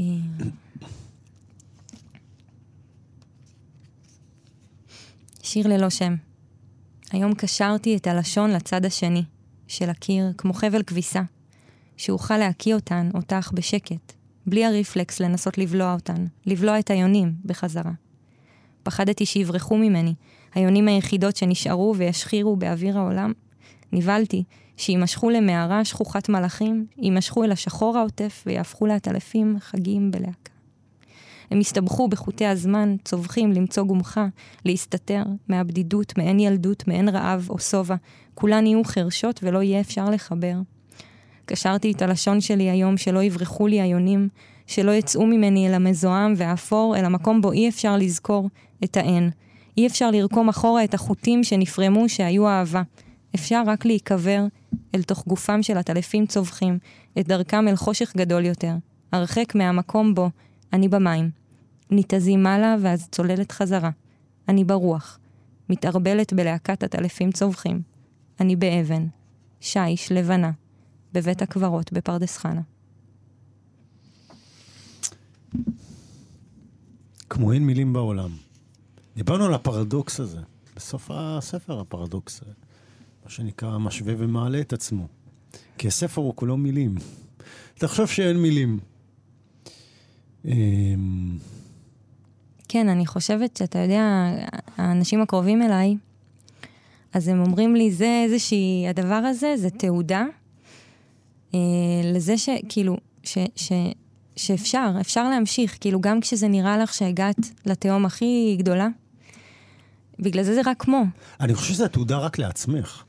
אה, שיר ללא שם. היום קשרתי את הלשון לצד השני של הקיר, כמו חבל כביסה, שאוכל להקיא אותן, אותך, בשקט, בלי הרפלקס לנסות לבלוע אותן, לבלוע את היונים בחזרה. פחדתי שיברחו ממני, היונים היחידות שנשארו וישחירו באוויר העולם. נבהלתי שיימשכו למערה שכוחת מלאכים, יימשכו אל השחור העוטף ויהפכו לעטלפים חגים בלהקה. הם הסתבכו בחוטי הזמן, צווחים למצוא גומחה, להסתתר מהבדידות, מעין ילדות, מעין רעב או שובע. כולן יהיו חרשות ולא יהיה אפשר לחבר. קשרתי את הלשון שלי היום שלא יברחו לי היונים, שלא יצאו ממני אל המזוהם והאפור, אל המקום בו אי אפשר לזכור את האין. אי אפשר לרקום אחורה את החוטים שנפרמו שהיו אהבה. אפשר רק להיקבר אל תוך גופם של עטלפים צווחים, את דרכם אל חושך גדול יותר, הרחק מהמקום בו אני במים. ניתזים מעלה ואז צוללת חזרה. אני ברוח, מתערבלת בלהקת עטלפים צווחים. אני באבן, שיש לבנה, בבית הקברות בפרדס חנה. כמו אין מילים בעולם. דיברנו על הפרדוקס הזה. בסוף הספר הפרדוקס, מה שנקרא, משווה ומעלה את עצמו. כי הספר הוא כולו מילים. תחשוב שאין מילים. אמ, כן, אני חושבת שאתה יודע, האנשים הקרובים אליי, אז הם אומרים לי, זה איזושהי, הדבר הזה זה תעודה אה, לזה שכאילו, ש, ש, שאפשר, אפשר להמשיך, כאילו גם כשזה נראה לך שהגעת לתהום הכי גדולה, בגלל זה זה רק כמו. אני חושב שזו התעודה רק לעצמך.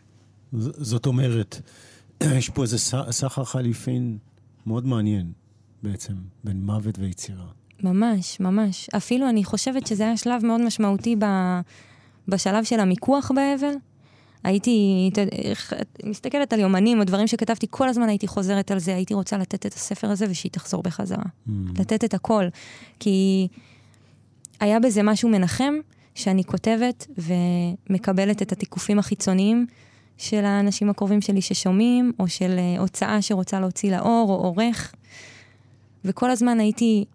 זאת אומרת, יש פה איזה סחר חליפין מאוד מעניין בעצם, בין מוות ויצירה. ממש, ממש. אפילו אני חושבת שזה היה שלב מאוד משמעותי ב, בשלב של המיקוח באבל. הייתי, איך- מסתכלת על יומנים או דברים שכתבתי, כל הזמן הייתי חוזרת על זה, הייתי רוצה לתת את הספר הזה ושהיא תחזור בחזרה. Mm. לתת את הכל. כי היה בזה משהו מנחם, שאני כותבת ומקבלת את התיקופים החיצוניים של האנשים הקרובים שלי ששומעים, או של אה, הוצאה שרוצה להוציא לאור, או עורך. וכל הזמן הייתי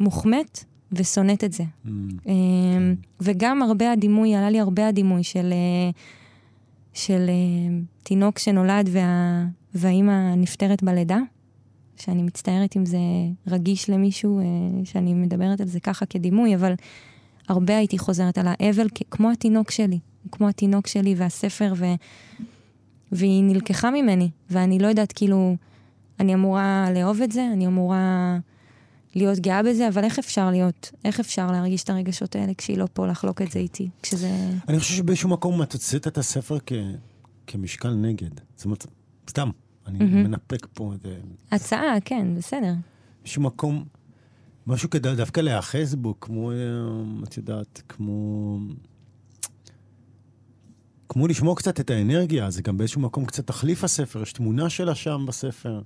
מוחמאת ושונאת את זה. Mm. אמ, וגם הרבה הדימוי, עלה לי הרבה הדימוי של, אה, של אה, תינוק שנולד וה, והאימא נפטרת בלידה, שאני מצטערת אם זה רגיש למישהו, שאני מדברת על זה ככה כדימוי, אבל הרבה הייתי חוזרת על האבל כמו התינוק שלי, כמו התינוק שלי והספר, ו, והיא נלקחה ממני, ואני לא יודעת, כאילו, אני אמורה לאהוב את זה, אני אמורה להיות גאה בזה, אבל איך אפשר להיות, איך אפשר להרגיש את הרגשות האלה כשהיא לא פה לחלוק את זה איתי, כשזה... אני חושב שבאיזשהו מקום את הוצאת את הספר כ... כמשקל נגד. זאת אומרת, סתם, אני מהמם. מנפק פה את... הצעה, כן, בסדר. באיזשהו מקום, משהו כדי דווקא להיאחז בו, כמו, אה, את יודעת, כמו... כמו לשמור קצת את האנרגיה, זה גם באיזשהו מקום קצת תחליף הספר, יש תמונה שלה שם בספר.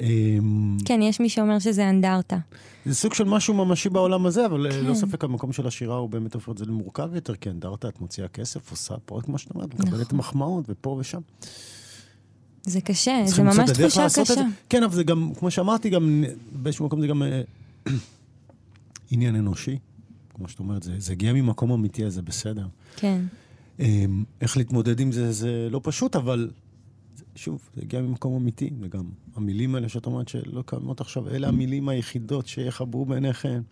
אמ, כן, יש מי שאומר שזה אנדרטה. זה סוג של משהו ממשי בעולם הזה, אבל כן. לא ספק המקום של השירה הוא באמת הופך את זה למורכב יותר, כי אנדרטה, את מוציאה כסף, עושה פרויקט, כמו שאת אומרת, מקבלת נכון. מחמאות ופה ושם. זה קשה, זה ממש תחושה קשה. כן, אבל זה גם, כמו שאמרתי, גם באיזשהו מקום זה גם אה, עניין אנושי. כמו שאת אומרת, זה, זה הגיע ממקום אמיתי, אז זה בסדר. כן, איך להתמודד עם זה, זה לא פשוט, אבל שוב, זה הגיע ממקום אמיתי, וגם המילים האלה שאת אומרת שלא קיימות עכשיו, אלה המילים היחידות שיחברו ביניכם.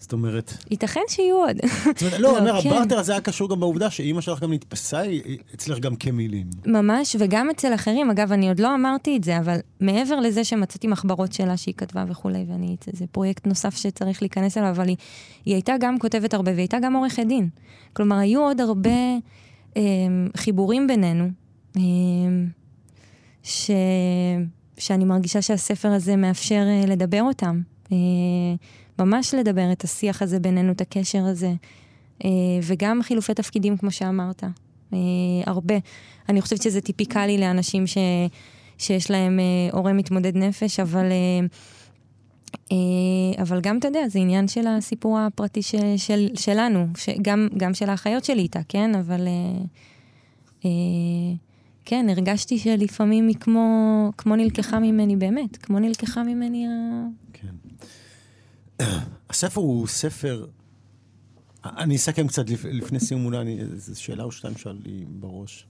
זאת אומרת, ייתכן שיהיו עוד. זאת אומרת, לא, אני אומר, כן. הברטר הזה היה קשור גם בעובדה שאימא שלך גם נתפסה אצלך גם כמילים. ממש, וגם אצל אחרים. אגב, אני עוד לא אמרתי את זה, אבל מעבר לזה שמצאתי מחברות שלה שהיא כתבה וכולי, ואני, זה פרויקט נוסף שצריך להיכנס אליו, אבל היא, היא הייתה גם כותבת הרבה, והיא הייתה גם עורכת דין. כלומר, היו עוד הרבה אה, חיבורים בינינו, אה, ש, שאני מרגישה שהספר הזה מאפשר אה, לדבר אותם. אה, ממש לדבר את השיח הזה בינינו, את הקשר הזה. אה, וגם חילופי תפקידים, כמו שאמרת. אה, הרבה. אני חושבת שזה טיפיקלי לאנשים ש, שיש להם אה, הורה מתמודד נפש, אבל אבל גם, אתה יודע, זה עניין של הסיפור הפרטי ש, של, שלנו, גם, גם של האחיות שלי איתה, כן? אבל כן, הרגשתי שלפעמים היא כמו, כמו נלקחה ממני באמת, כמו נלקחה ממני. הספר הוא ספר... אני אסכם קצת לפ, לפני סיום, אולי זו שאלה או שתיים שעל לי בראש.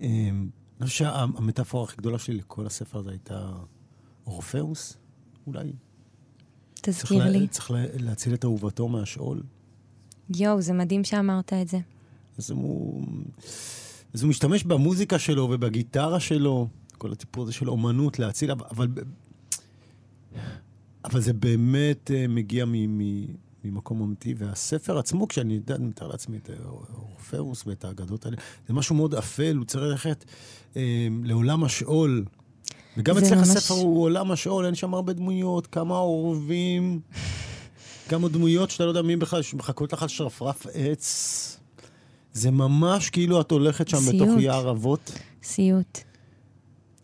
אמ, אני חושב שהמטאפורה הכי גדולה שלי לכל הספר הזה הייתה אורפאוס, אולי. תזכיר צריך לי. לה, צריך לה, להציל את אהובתו מהשאול. יואו, זה מדהים שאמרת את זה. אז הוא, אז הוא משתמש במוזיקה שלו ובגיטרה שלו, כל הטיפול הזה של אומנות להציל, אבל, אבל זה באמת uh, מגיע ממקום אמיתי, והספר עצמו, כשאני יודע, אני מתאר לעצמי את אורפאוס ואת האגדות האלה, זה משהו מאוד אפל, הוא צריך ללכת אה, לעולם השאול. וגם אצלך ממש... הספר הוא עולם השאול, אין שם הרבה דמויות, כמה עורבים, כמה דמויות שאתה לא יודע מי בכלל, שמחכות לך על שרפרף עץ. זה ממש כאילו את הולכת שם סיוט. בתוך יער אבות. סיוט.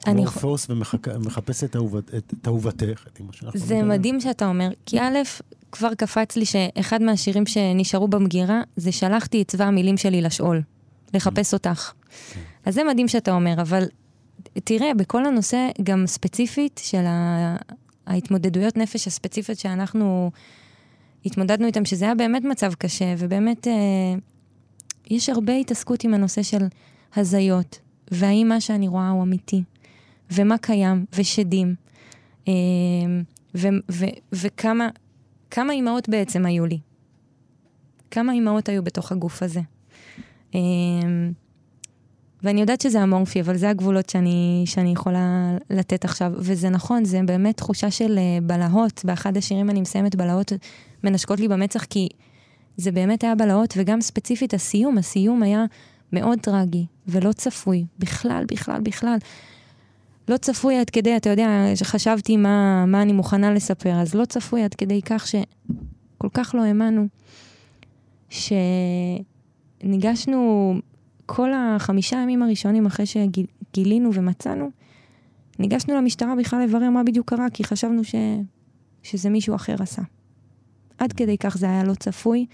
אני... אורפאוס ומחפשת את אהובתך, את אמא שלך. זה מדהים שאתה אומר, כי א', כבר קפץ לי שאחד מהשירים שנשארו במגירה, זה שלחתי את צבא המילים שלי לשאול, לחפש אותך. כן. אז זה מדהים שאתה אומר, אבל תראה, בכל הנושא, גם ספציפית של ההתמודדויות נפש הספציפית שאנחנו התמודדנו איתם, שזה היה באמת מצב קשה, ובאמת אה, יש הרבה התעסקות עם הנושא של הזיות, והאם מה שאני רואה הוא אמיתי, ומה קיים, ושדים, אה, וכמה כמה אימהות בעצם היו לי. כמה אימהות היו בתוך הגוף הזה. אה, ואני יודעת שזה אמורפי, אבל זה הגבולות שאני, שאני יכולה לתת עכשיו. וזה נכון, זה באמת תחושה של אה, בלהות. באחד השירים אני מסיימת בלהות מנשקות לי במצח, כי זה באמת היה בלהות, וגם ספציפית הסיום, הסיום היה מאוד טרגי ולא צפוי. בכלל, בכלל, בכלל. לא צפוי עד כדי, אתה יודע, חשבתי מה, מה אני מוכנה לספר, אז לא צפוי עד כדי כך שכל כך לא האמנו, שניגשנו כל החמישה ימים הראשונים אחרי שגילינו ומצאנו, ניגשנו למשטרה בכלל לברר מה בדיוק קרה, כי חשבנו ש... שזה מישהו אחר עשה. עד כדי כך זה היה לא צפוי.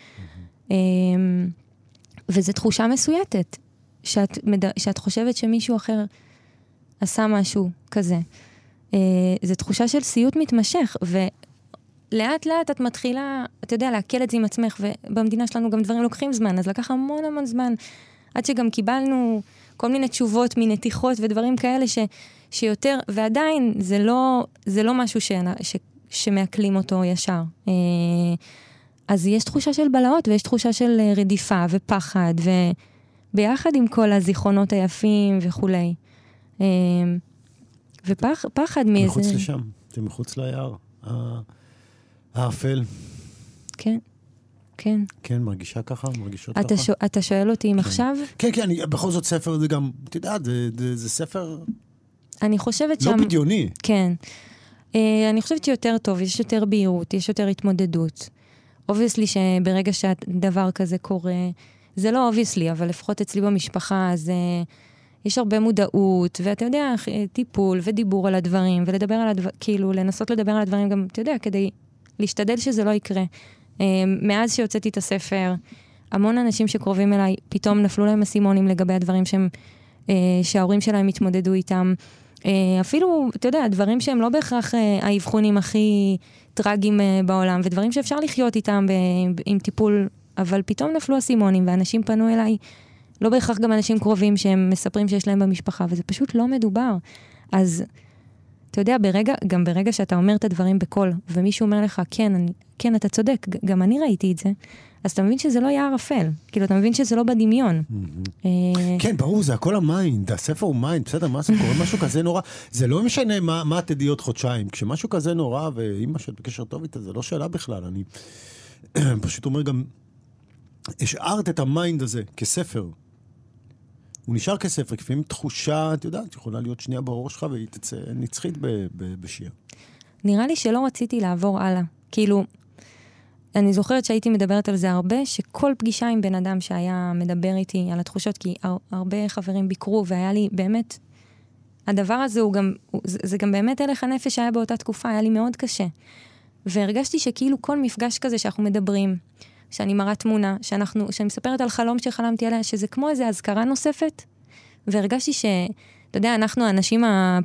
אמ, וזו תחושה מסויטת, שאת, שאת חושבת שמישהו אחר עשה משהו כזה. אה, זו תחושה של סיוט מתמשך, ולאט לאט את מתחילה, אתה יודע, לעכל את זה עם עצמך, ובמדינה שלנו גם דברים לוקחים זמן, אז לקח המון המון זמן, עד שגם קיבלנו כל מיני תשובות מנתיחות ודברים כאלה ש, שיותר, ועדיין זה לא, זה לא משהו ש, ש, שמעכלים אותו ישר. אה, אז יש תחושה של בלהות ויש תחושה של רדיפה ופחד, וביחד עם כל הזיכרונות היפים וכולי. אמ, ופחד מאיזה... מחוץ לשם, זה מחוץ ליער. האפל. כן, כן. כן, מרגישה ככה? מרגישות אתה ככה? ש... אתה שואל אותי אם כן. עכשיו? כן, כן, אני, בכל זאת ספר זה גם, את יודעת, זה, זה, זה ספר... אני חושבת לא שם... לא בדיוני. כן. אה, אני חושבת שיותר טוב, יש יותר בהירות, יש יותר התמודדות. obviously שברגע שדבר כזה קורה, זה לא obviously, אבל לפחות אצלי במשפחה, זה... אה, יש הרבה מודעות, ואתה יודע, טיפול ודיבור על הדברים, ולדבר על הדברים, כאילו, לנסות לדבר על הדברים גם, אתה יודע, כדי להשתדל שזה לא יקרה. אה, מאז שהוצאתי את הספר, המון אנשים שקרובים אליי, פתאום נפלו להם אסימונים לגבי הדברים שהם, אה, שההורים שלהם התמודדו איתם. אה, אפילו, אתה יודע, דברים שהם לא בהכרח האבחונים הכי טרגיים בעולם, ודברים שאפשר לחיות איתם עם טיפול, אבל פתאום נפלו אסימונים, ואנשים פנו אליי לא בהכרח גם אנשים קרובים שהם מספרים שיש להם במשפחה, וזה פשוט לא מדובר. אז, אתה יודע, ברגע, גם ברגע שאתה אומר את הדברים בקול, ומישהו אומר לך, כן, אני, כן, אתה צודק, גם אני ראיתי את זה, אז אתה מבין שזה לא יער אפל. כאילו, אתה מבין שזה לא בדמיון. אה, כן, ברור, זה הכל ה mind, הספר הוא mind, בסדר, מה זה קורה משהו כזה נורא, זה לא משנה מה, מה תדעי עוד חודשיים. כשמשהו כזה נורא, ואימא שאת בקשר טוב איתה, זה לא שאלה בכלל. אני פשוט אומר גם, השארת את ה mind הזה כספר. הוא נשאר כספר, לפעמים תחושה, את יודעת, יכולה להיות שנייה בראש שלך והיא תצא נצחית בשיר. נראה לי שלא רציתי לעבור הלאה. כאילו, אני זוכרת שהייתי מדברת על זה הרבה, שכל פגישה עם בן אדם שהיה מדבר איתי על התחושות, כי הר, הרבה חברים ביקרו, והיה לי באמת הדבר הזה הוא גם, הוא, זה, זה גם באמת הלך הנפש שהיה באותה תקופה, היה לי מאוד קשה. והרגשתי שכאילו כל מפגש כזה שאנחנו מדברים, שאני מראה תמונה, שאנחנו, שאני מספרת על חלום שחלמתי עליה, שזה כמו איזו אזכרה נוספת. והרגשתי ש... אתה יודע, אנחנו האנשים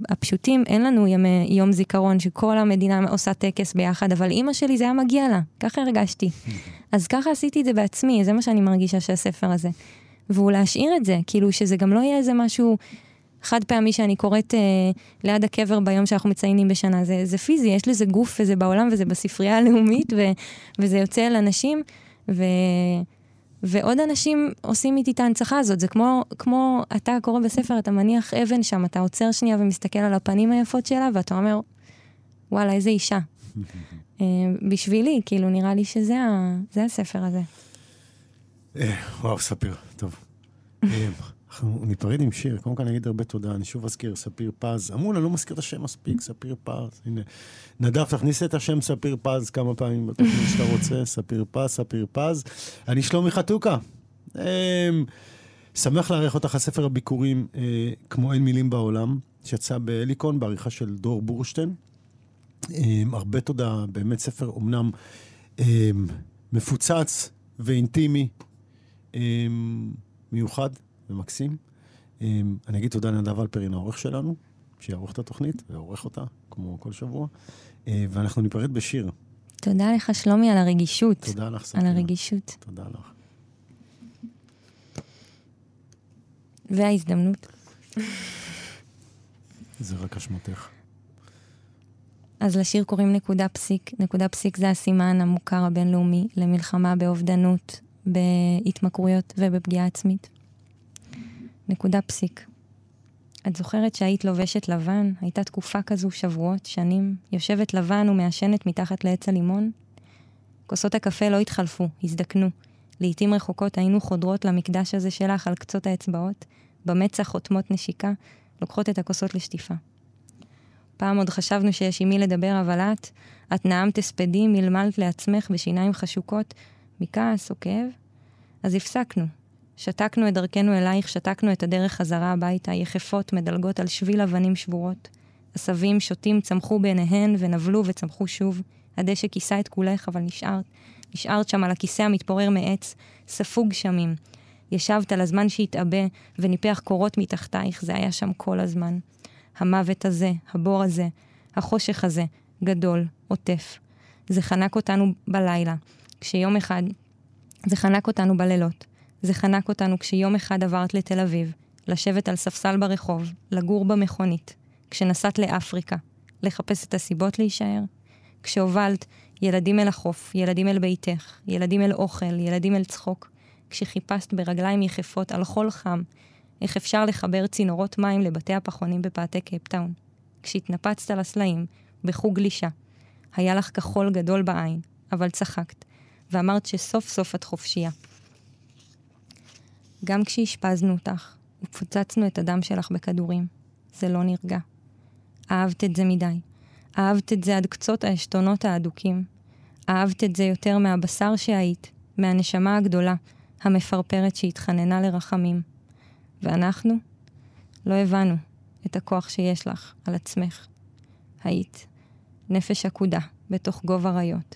הפשוטים, אין לנו ימי, יום זיכרון שכל המדינה עושה טקס ביחד, אבל אימא שלי זה היה מגיע לה, ככה הרגשתי. אז ככה עשיתי את זה בעצמי, זה מה שאני מרגישה שהספר הזה. והוא להשאיר את זה, כאילו שזה גם לא יהיה איזה משהו חד פעמי שאני קוראת אה, ליד הקבר ביום שאנחנו מציינים בשנה. זה, זה פיזי, יש לזה גוף וזה בעולם וזה בספרייה הלאומית ו, וזה יוצא אל אנשים. ו... ועוד אנשים עושים איתי את ההנצחה הזאת. זה כמו, כמו אתה קורא בספר, אתה מניח אבן שם, אתה עוצר שנייה ומסתכל על הפנים היפות שלה, ואתה אומר, וואלה, איזה אישה. אה, בשבילי, כאילו, נראה לי שזה ה... הספר הזה. אה, וואו, ספיר, טוב. אה, אנחנו ניפרד עם שיר, קודם כל אני אגיד הרבה תודה, אני שוב אזכיר, ספיר פז. אמרו, אני לא מזכיר את השם מספיק, ספיר פז. הנה, נדב, תכניס את השם ספיר פז כמה פעמים בתוכנית שאתה רוצה, ספיר פז, ספיר פז. אני שלומי חתוקה. אמ, שמח לארח אותך על ספר הביקורים, אה, כמו אין מילים בעולם, שיצא בהליקון, בעריכה של דור בורשטיין. אמ, הרבה תודה, באמת ספר אומנם אמ, מפוצץ ואינטימי, מיוחד. ומקסים. אמ, אני אגיד תודה לנדב אלפרין, העורך שלנו, שיערוך את התוכנית, ועורך אותה, כמו כל שבוע. אה, ואנחנו ניפרד בשיר. תודה לך, שלומי, על הרגישות. תודה לך, ספיר. על הרגישות. תודה לך. וההזדמנות. זה רק אשמתך. אז לשיר קוראים נקודה פסיק. נקודה פסיק זה הסימן המוכר הבינלאומי למלחמה באובדנות, בהתמכרויות ובפגיעה עצמית. נקודה פסיק. את זוכרת שהיית לובשת לבן? הייתה תקופה כזו, שבועות, שנים, יושבת לבן ומעשנת מתחת לעץ הלימון? כוסות הקפה לא התחלפו, הזדקנו. לעתים רחוקות היינו חודרות למקדש הזה שלך על קצות האצבעות, במצח חותמות נשיקה, לוקחות את הכוסות לשטיפה. פעם עוד חשבנו שיש עם מי לדבר, אבל את, את נאמת הספדים, מלמלת לעצמך בשיניים חשוקות, מכעס או כאב? אז הפסקנו, שתקנו את דרכנו אלייך, שתקנו את הדרך חזרה הביתה, יחפות מדלגות על שביל אבנים שבורות. עשבים שוטים צמחו בעיניהן ונבלו וצמחו שוב. הדשא כיסה את כולך, אבל נשארת. נשארת שם על הכיסא המתפורר מעץ, ספוג שמים. ישבת על הזמן שהתעבה וניפח קורות מתחתייך, זה היה שם כל הזמן. המוות הזה, הבור הזה, החושך הזה, גדול, עוטף. זה חנק אותנו בלילה, כשיום אחד... זה חנק אותנו בלילות. זה חנק אותנו כשיום אחד עברת לתל אביב, לשבת על ספסל ברחוב, לגור במכונית, כשנסעת לאפריקה, לחפש את הסיבות להישאר, כשהובלת ילדים אל החוף, ילדים אל ביתך, ילדים אל אוכל, ילדים אל צחוק, כשחיפשת ברגליים יחפות על חול חם, איך אפשר לחבר צינורות מים לבתי הפחונים בפאתי קייפטאון, כשהתנפצת לסלעים, בחוג גלישה. היה לך כחול גדול בעין, אבל צחקת, ואמרת שסוף סוף את חופשייה. גם כשאשפזנו אותך ופוצצנו את הדם שלך בכדורים, זה לא נרגע. אהבת את זה מדי. אהבת את זה עד קצות העשתונות האדוקים. אהבת את זה יותר מהבשר שהיית, מהנשמה הגדולה, המפרפרת שהתחננה לרחמים. ואנחנו לא הבנו את הכוח שיש לך על עצמך. היית נפש עקודה בתוך גוב אריות.